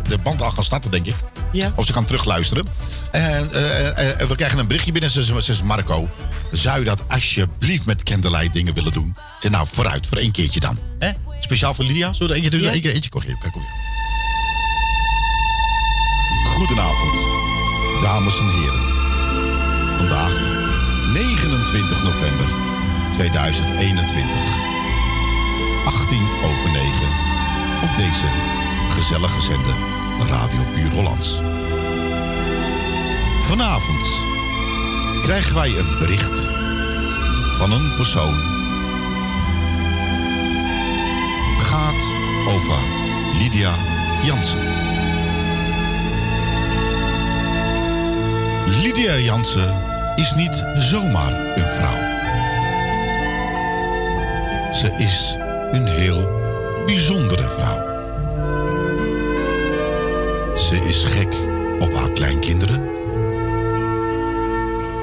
de band al gaan starten, denk ik. Ja. Of ze kan terugluisteren. En we krijgen een berichtje binnen. Ze ze- ze zegt Marco, zou je dat alsjeblieft met candlelight dingen willen doen? Ze zegt, nou, vooruit, voor één keertje dan. Hè? Speciaal voor Lydia. Zullen we er eentje doen? Ja. Keer, eentje. Kom hier, kijk, kom hier. Goedenavond, dames en heren. Vandaag, 29 november 2021. 18 over 9 op deze gezellige zender Radio Puur Hollands. Vanavond krijgen wij een bericht van een persoon. Gaat over Lydia Jansen. Lydia Jansen is niet zomaar een vrouw. Ze is een heel bijzondere vrouw. Ze is gek op haar kleinkinderen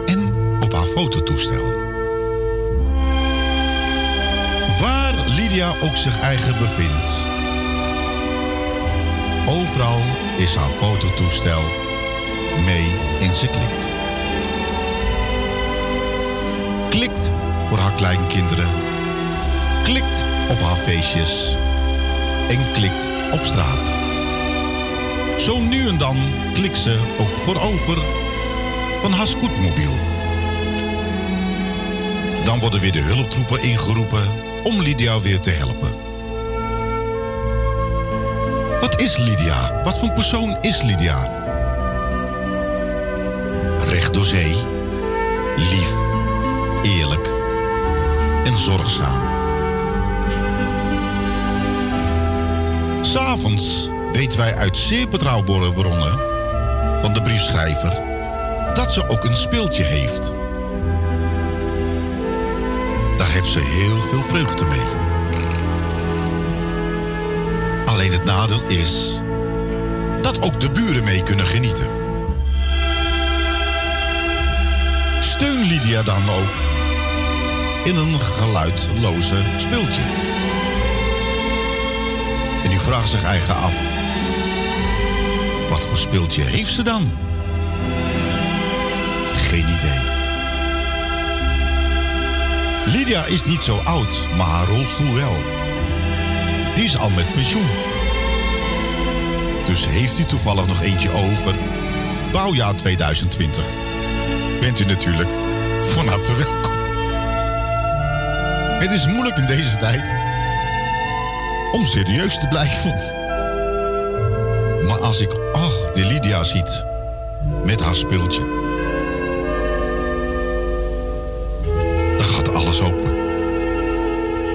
en op haar fototoestel. Waar Lydia ook zich eigen bevindt, overal is haar fototoestel mee en ze klikt. Klikt voor haar kleinkinderen, klikt op haar feestjes en klikt op straat. Zo nu en dan klikt ze ook voorover van haar scootmobiel. Dan worden weer de hulptroepen ingeroepen om Lydia weer te helpen. Wat is Lydia? Wat voor persoon is Lydia? Recht door zee, lief, eerlijk en zorgzaam. S'avonds weten wij uit zeer betrouwbare bronnen van de briefschrijver dat ze ook een speeltje heeft. Daar heeft ze heel veel vreugde mee. Alleen het nadeel is dat ook de buren mee kunnen genieten. Steun Lydia dan ook in een geluidloze speeltje. En u vraagt zich eigen af, wat voor speeltje heeft ze dan? Geen idee. Lydia is niet zo oud, maar haar rolstoel wel. Die is al met pensioen. Dus heeft u toevallig nog eentje over? Bouwjaar 2020. Bent u natuurlijk van harte welkom. Het is moeilijk in deze tijd om serieus te blijven. Maar als ik, ach, die Lydia ziet met haar speeltje, dan gaat alles open.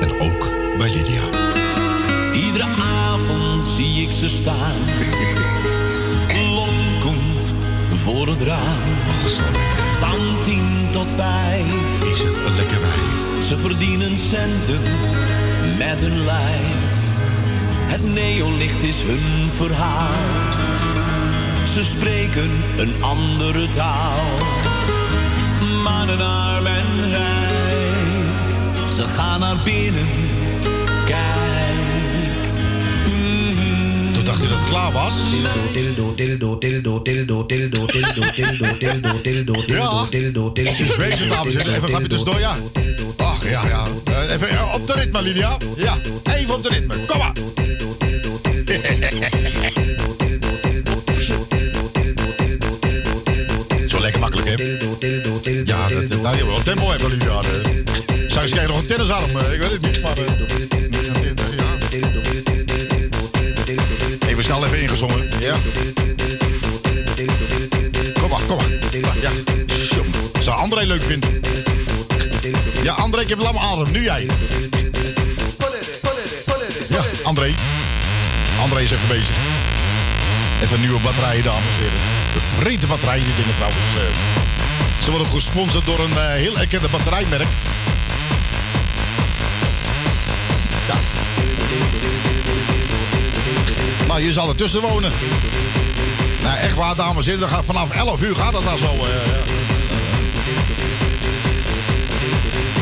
En ook bij Lydia. Iedere avond zie ik ze staan. Voor het raam. Van tien tot vijf. Is het een lekker wijf? Ze verdienen centen met hun lijf. Het neonlicht is hun verhaal. Ze spreken een andere taal. Mannen arm en rijk. Ze gaan naar binnen. Kijk. Dildo, dildo, dildo, dildo, Ja, bezig, dames en heren. Even een grapje tussendoor, ja. Ach, ja, ja. Eh, Even eh, op de ritme, Lydia. Ja, even op de ritme. Kom maar. Zo lekker makkelijk, hè? Ja, dat, dat, nou, je wel tempo hebben, Lydia. Eh, Zou je nog een tennisarm? eh, Ik weet het niet, maar... we snel even ingezongen. Kom maar, kom maar. Ja. Zou André leuk vinden? Ja, André, ik heb lamme adem. Nu jij. Ja, André. André is even bezig. Even nieuwe batterijen, dames en heren. De vrede batterijen, die dingen trouwens. Eh. Ze worden gesponsord door een eh, heel erkende batterijmerk. Nou, je zal ertussen wonen. Nou, echt waar, dames en heren. Vanaf 11 uur gaat dat dan zo. Eh,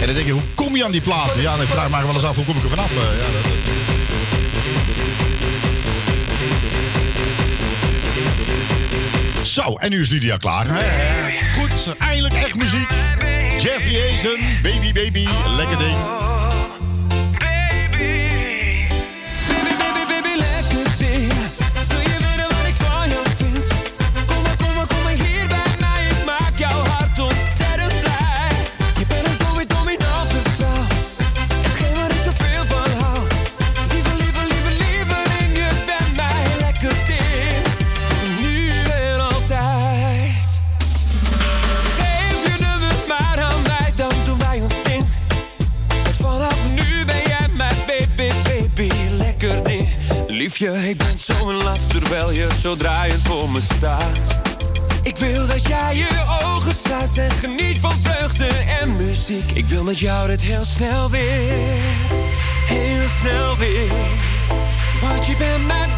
en dan denk je, hoe kom je aan die plaat? Ja, dan vraag me wel eens af, hoe kom ik er vanaf? Eh, ja, dat, eh. Zo, en nu is Lydia klaar. Goed, eindelijk echt muziek. Jeffrey Hazen, Baby Baby, lekker ding. je, ik ben zo in laf terwijl je zo draaiend voor me staat. Ik wil dat jij je ogen sluit en geniet van vreugde en muziek. Ik wil met jou het heel snel weer, heel snel weer. Want je bent mijn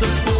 the a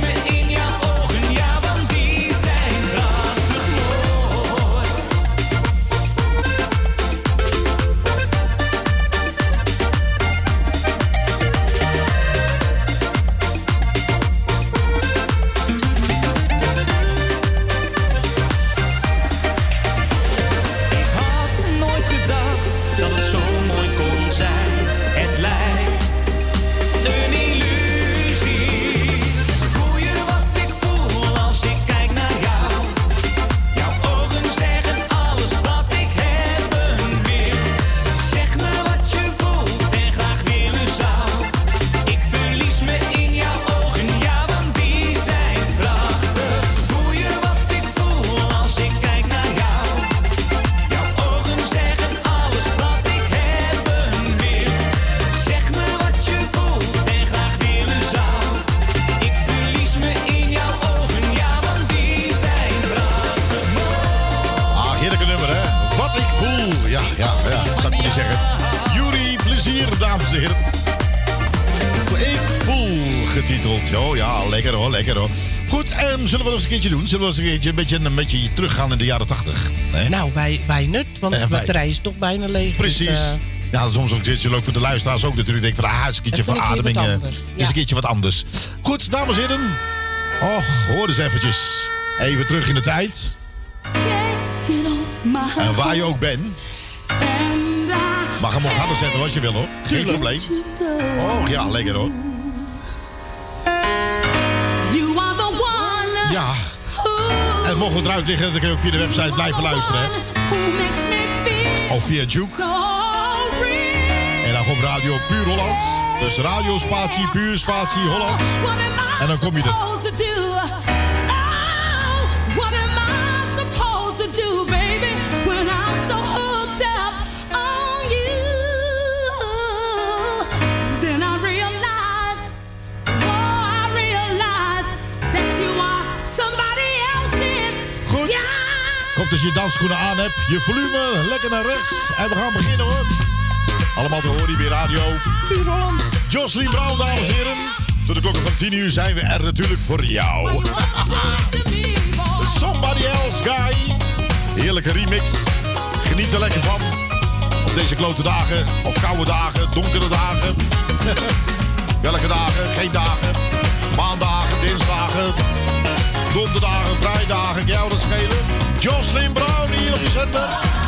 Basement zullen we eens een beetje, een beetje teruggaan in de jaren tachtig? Nee? Nou, bij, bij nut, want de batterij is toch bijna leeg. Dus, Precies. Eh, ja, soms ook, dit ook voor de luisteraars ook natuurlijk. Denk van, ah, is een keertje verademing. Eh, is een keertje wat anders. Goed, dames en heren. Och, hoor eens eventjes. Even terug in de tijd. En waar je ook bent. Mag hem op harder zetten als je wil hoor. Geen probleem. Och ja, lekker hoor. En mocht het eruit liggen, dan kun je ook via de website blijven luisteren. Of via Juke. En dan op Radio Puur Holland. Dus radio spatie, puur spatie Holland. En dan kom je er. dus je dansschoenen aan hebt. Je volume lekker naar rechts. En we gaan beginnen hoor. Allemaal te horen hier bij Radio Josly Jocelyn Brown, dames en heren. Tot de klokken van 10 uur zijn we er natuurlijk voor jou. Somebody Else Guy. Heerlijke remix. Geniet er lekker van. Op deze klote dagen. Of koude dagen. Donkere dagen. Welke dagen? Geen dagen. Maandagen, dinsdagen donderdagen, vrijdagen, jou dat schelen. Jocelyn Brown hier op.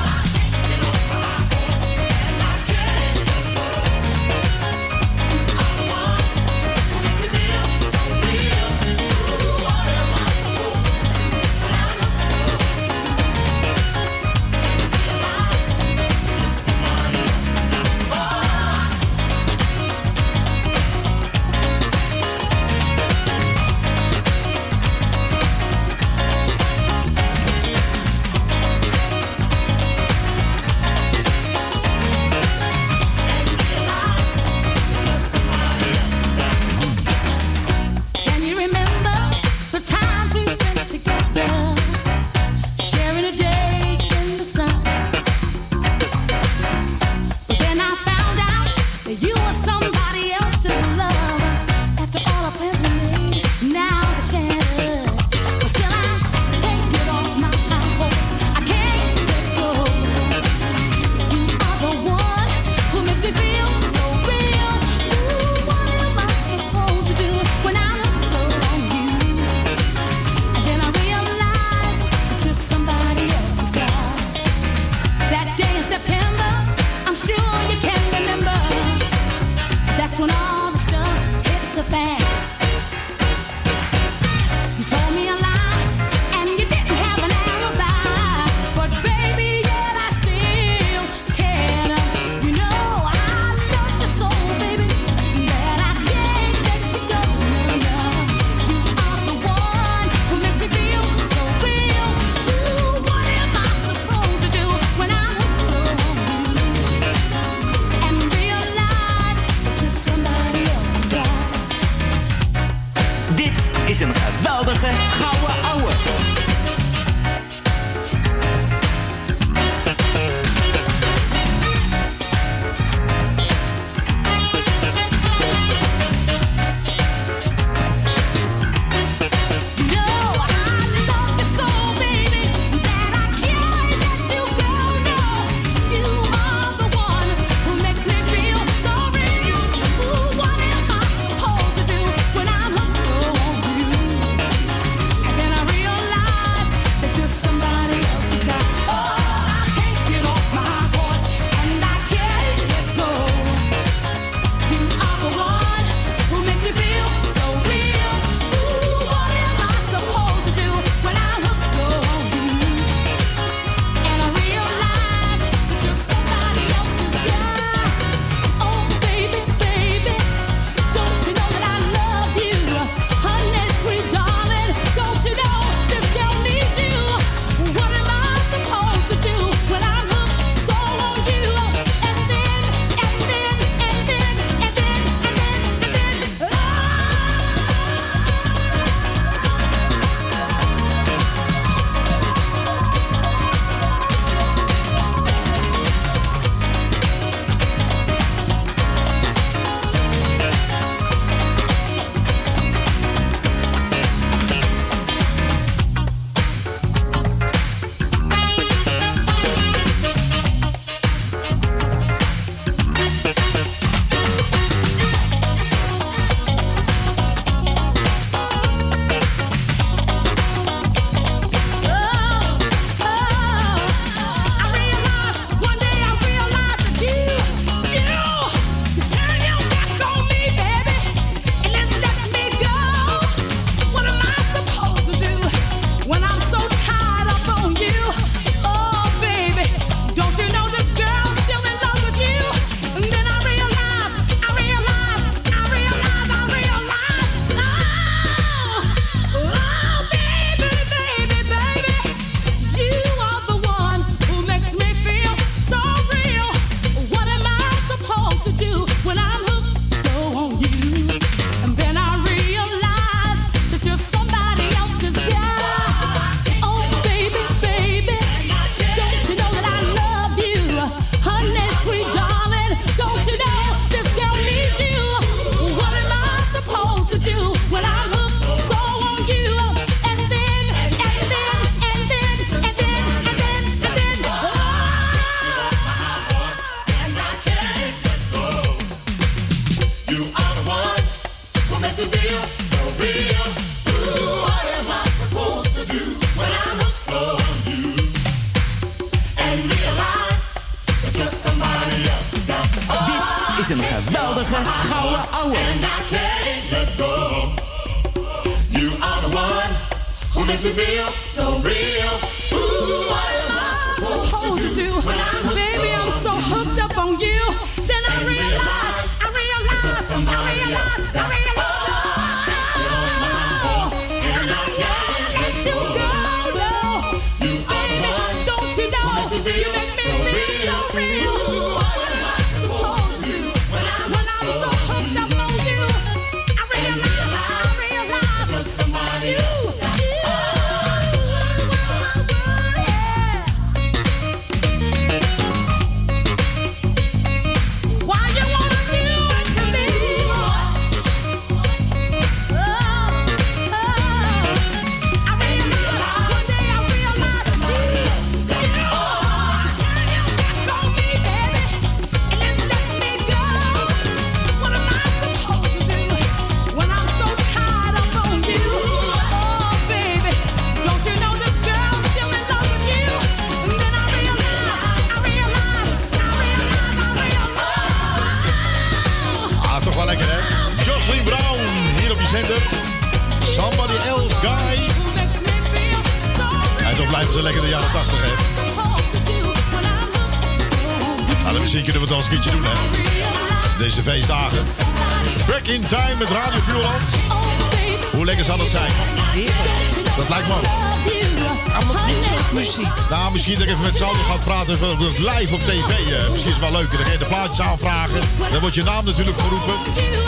live op tv. eh, misschien is het wel leuker. Dan ga je de plaatjes aanvragen. Dan wordt je naam natuurlijk geroepen.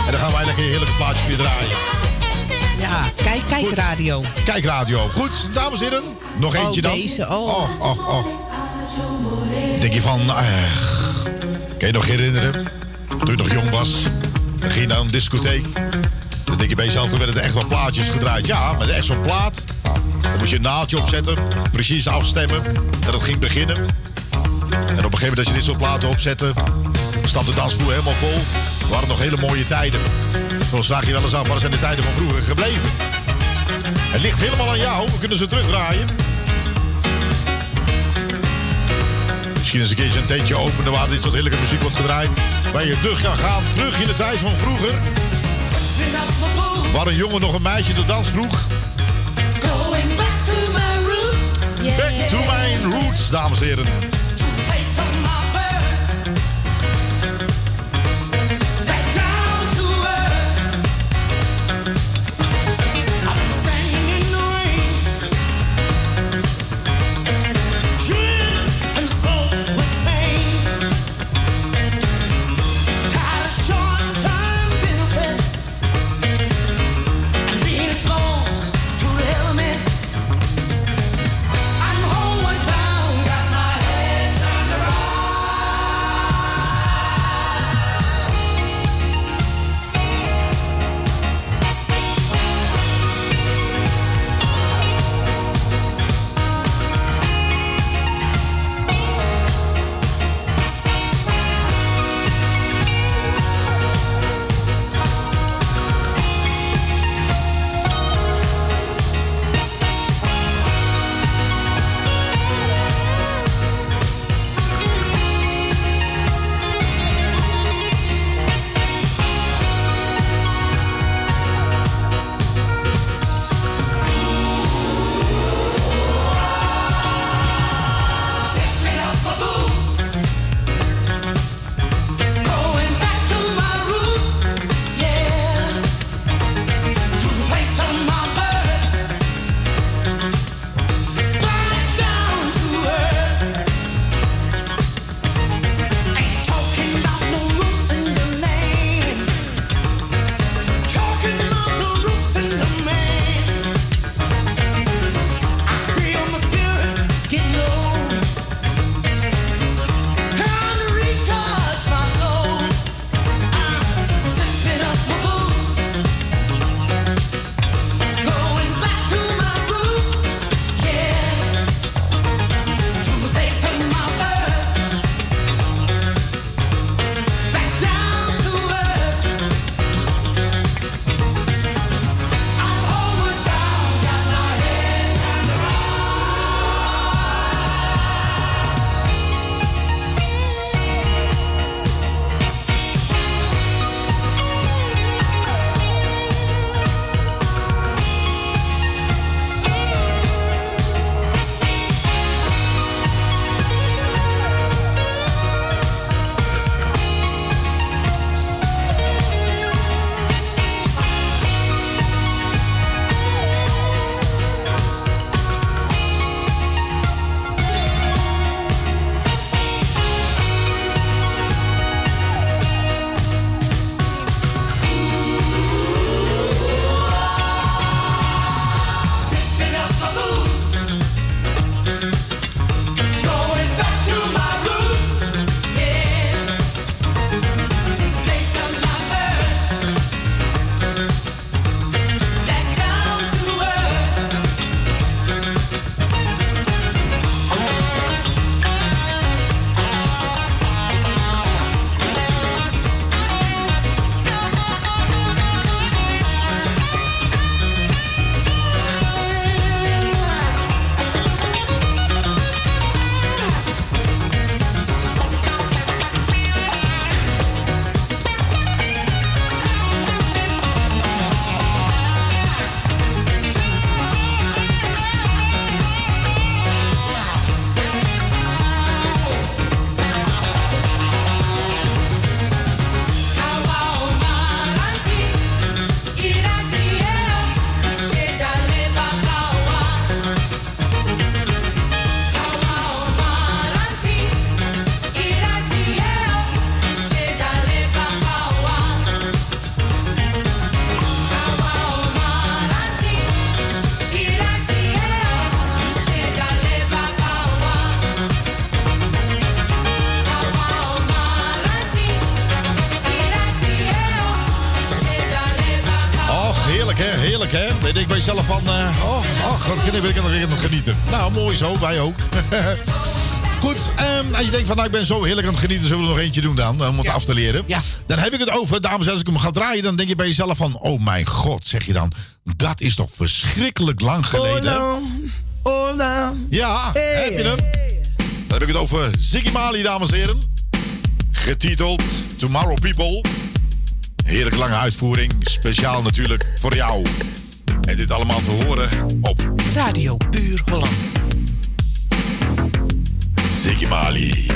En dan gaan wij lekker heerlijke plaatjes weer draaien. Ja, kijk, kijk radio. Kijk radio. Goed, dames en heren. Nog Oh, eentje dan. deze, oh. oh, oh, oh. Denk je van, eh, kan je nog herinneren? Toen je nog jong was. Dan ging je naar een discotheek. Dan denk je bij jezelf, toen werden er echt wel plaatjes gedraaid. Ja, met echt zo'n plaat. Dan moest je een naaldje opzetten. Precies afstemmen. En dat ging beginnen. Een gegeven moment als je dit soort platen opzette... stond de dansvloer helemaal vol. Het waren nog hele mooie tijden. Soms vraag je wel eens af, waar zijn de tijden van vroeger gebleven? Het ligt helemaal aan jou. We kunnen ze terugdraaien. Misschien eens een keertje een tentje openen waar dit soort heerlijke muziek wordt gedraaid. Waar je terug kan gaan, terug in de tijd van vroeger. Waar een jongen nog een meisje de dans vroeg. Going back to my roots. Back to my roots, dames en heren. Nou, mooi zo, wij ook. Goed, ehm, als je denkt van nou ik ben zo heerlijk aan het genieten, zullen we er nog eentje doen dan, om het af te leren. Ja. Dan heb ik het over, dames, en als ik hem ga draaien, dan denk je bij jezelf van, oh mijn god, zeg je dan, dat is toch verschrikkelijk lang geleden. Hola. Ja, heb je hem? Dan heb ik het over Ziggy Mali, dames en heren. Getiteld Tomorrow People. Heerlijk lange uitvoering, speciaal natuurlijk voor jou. En dit allemaal te horen op Radio Puur Holland. Ziggy Mali.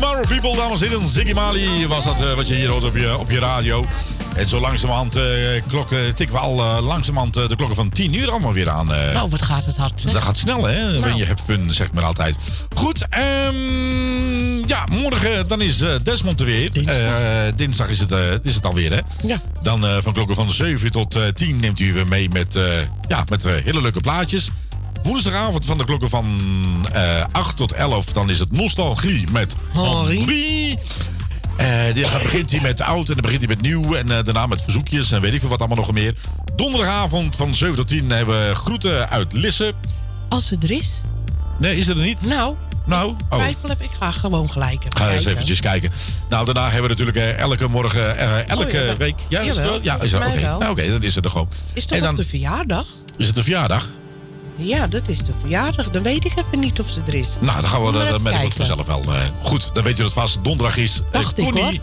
Park People, dames en heren. Ziggy Mali was dat eh, wat je hier hoort op je, op je radio. En zo langzamerhand eh, klokken, tikken we al eh, langzamerhand eh, de klokken van 10 uur allemaal weer aan. eh. Nou, wat gaat het hard. Dat gaat snel, hè? Nou. Wanneer je hebt fun, zeg maar altijd. Goed, ehm, ja, morgen dan is eh, Desmond er weer. Dinsdag, dinsdag is, het, eh, is het alweer, hè? Ja. Dan eh, van klokken van 7 tot eh 10 neemt u weer mee met, eh, ja, met eh, hele leuke plaatjes. Woensdagavond van de klokken van eh 8 tot 11, dan is het Nostalgie met Henri. Die, dan begint hij met oud en dan begint hij met nieuw. En eh, daarna met verzoekjes en weet ik veel wat allemaal nog meer. Donderdagavond van 7 tot 10 hebben we groeten uit Lisse. Als ze er is. Nee, is er niet? Nou, Nou, oh. twijfel even. Ik ga gewoon gelijk even Ga eens kijken. eventjes kijken. Nou, daarna hebben we natuurlijk elke morgen, eh, elke Oh, ja, week. Ja, is het jawel, ja, is oké. Nou, Oké, dan is het er gewoon. Is en toch dan op de verjaardag? is het de verjaardag. Ja, dat is de verjaardag. Dan weet ik even niet of ze er is. Nou, dan gaan we dan even merken we het vanzelf wel. eh. goed, dan weet je dat het vast donderdag is. Eh, Dacht ik, Connie, hoor.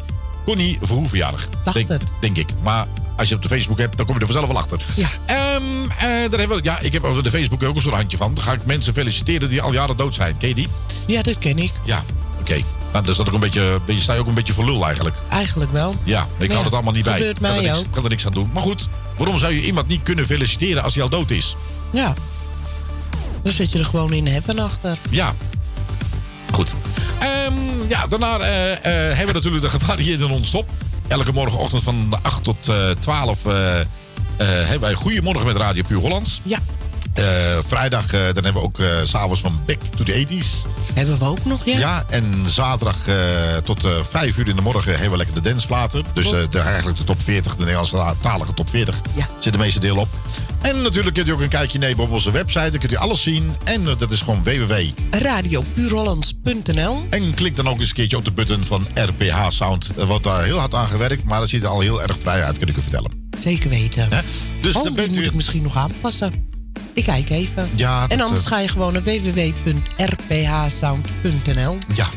Connie Verhoeven verjaardag. denk, denk ik. Maar als je op de Facebook hebt, dan kom je er vanzelf wel achter. Ja. Ehm, eh, daar hebben we, ja, ik heb op de Facebook ook een soort handje van. Dan ga ik mensen feliciteren die al jaren dood zijn. Ken je die? Ja, dat ken ik. Ja, oké. Nou, dus dat ook een beetje, beetje, sta je ook een beetje voor lul eigenlijk. Eigenlijk wel. Ja, ik Ja, kan het allemaal niet bij. gebeurt Ik kan er niks, kan er niks aan doen. Maar goed, waarom zou je iemand niet kunnen feliciteren als hij al dood is? Ja. Dan zit je er gewoon in heaven achter. Ja. Goed. Ehm, ja, daarna eh, eh, hebben we natuurlijk de gevarieerde non-stop. Elke morgenochtend van 8 tot eh 12 eh, eh, hebben wij Goedemorgen met Radio Puur Hollands. Ja. Eh, vrijdag eh, dan hebben we ook eh, s s'avonds van Back to the 80s. Hebben we ook nog, ja? Ja, en zaterdag tot eh 5 uur in de morgen hebben we lekker de danceplaten. Dus de, eigenlijk de top 40, de Nederlandse talige top 40. Ja. Zit de meeste deel op. En natuurlijk kunt u ook een kijkje nemen op onze website. Dan kunt u alles zien. En dat is gewoon www. Radiopuurhollands.nl En klik dan ook eens een keertje op de button van RPH Sound. Er wordt daar heel hard aan gewerkt, maar dat ziet er al heel erg vrij uit, kan ik u vertellen. Zeker weten. Dus oh, dan bent u- moet ik misschien nog aanpassen. Ik kijk even. Ja, en anders eh, ga je gewoon naar www.rphsound.nl. Ja,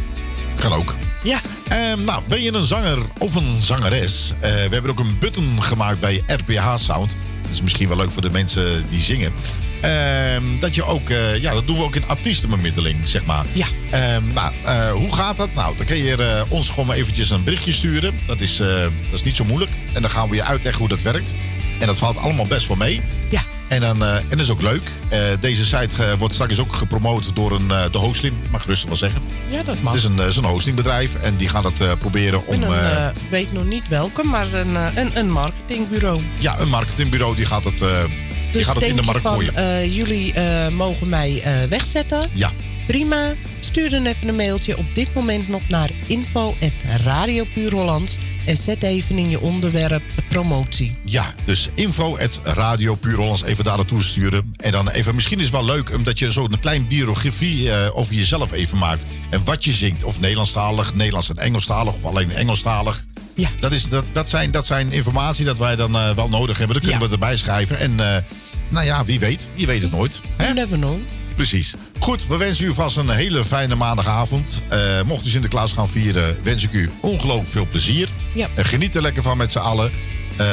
kan ook. Ja. Ehm, nou, ben je een zanger of een zangeres? Eh, we hebben ook een button gemaakt bij RPH Sound. Dat is misschien wel leuk voor de mensen die zingen. Ehm, dat je ook, eh, ja, dat doen we ook in artiestenbemiddeling, zeg maar. Ja. Ehm, nou, hoe gaat dat? Nou, dan kun je ons gewoon maar eventjes een berichtje sturen. Dat is, dat is niet zo moeilijk. En dan gaan we je uitleggen hoe dat werkt. En dat valt allemaal best wel mee. Ja. En, dan, eh, en dat is ook leuk. Eh, deze site eh, wordt straks ook gepromoot door een, de hosting. Mag ik rustig wel zeggen. Ja, dat mag. Het is een, is een hostingbedrijf. En die gaan dat proberen om... Ik weet nog niet welke, maar een, een, een marketingbureau. ja, een marketingbureau die gaat het, die Dus gaat het in de markt gooien. jullie mogen mij wegzetten. Ja. Prima. Stuur dan even een mailtje op dit moment nog naar info.radiopuurhollands. En zet even in je onderwerp promotie. Ja, dus info at Radio Puur Hollands even daar naartoe sturen. En dan even, misschien is het wel leuk omdat je zo een klein biografie eh, over jezelf even maakt. En wat je zingt. Of Nederlandstalig, Nederlands en Engelstalig. Of alleen Engelstalig. Ja. Dat, is, dat, dat, zijn, dat zijn informatie dat wij dan eh, wel nodig hebben. Dan kunnen we erbij schrijven. En eh, nou ja, wie weet. Je weet het nooit. Hè? Never know. Precies. Goed, we wensen u vast een hele fijne maandagavond. Eh, mocht u Sinterklaas gaan vieren, wens ik u ongelooflijk veel plezier. Ja. Geniet er lekker van met z'n allen. Eh,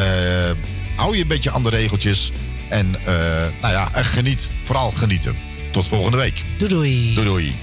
hou je een beetje aan de regeltjes. En eh, nou ja, en geniet. Vooral genieten. Tot volgende week. Doei doei. Doei doei.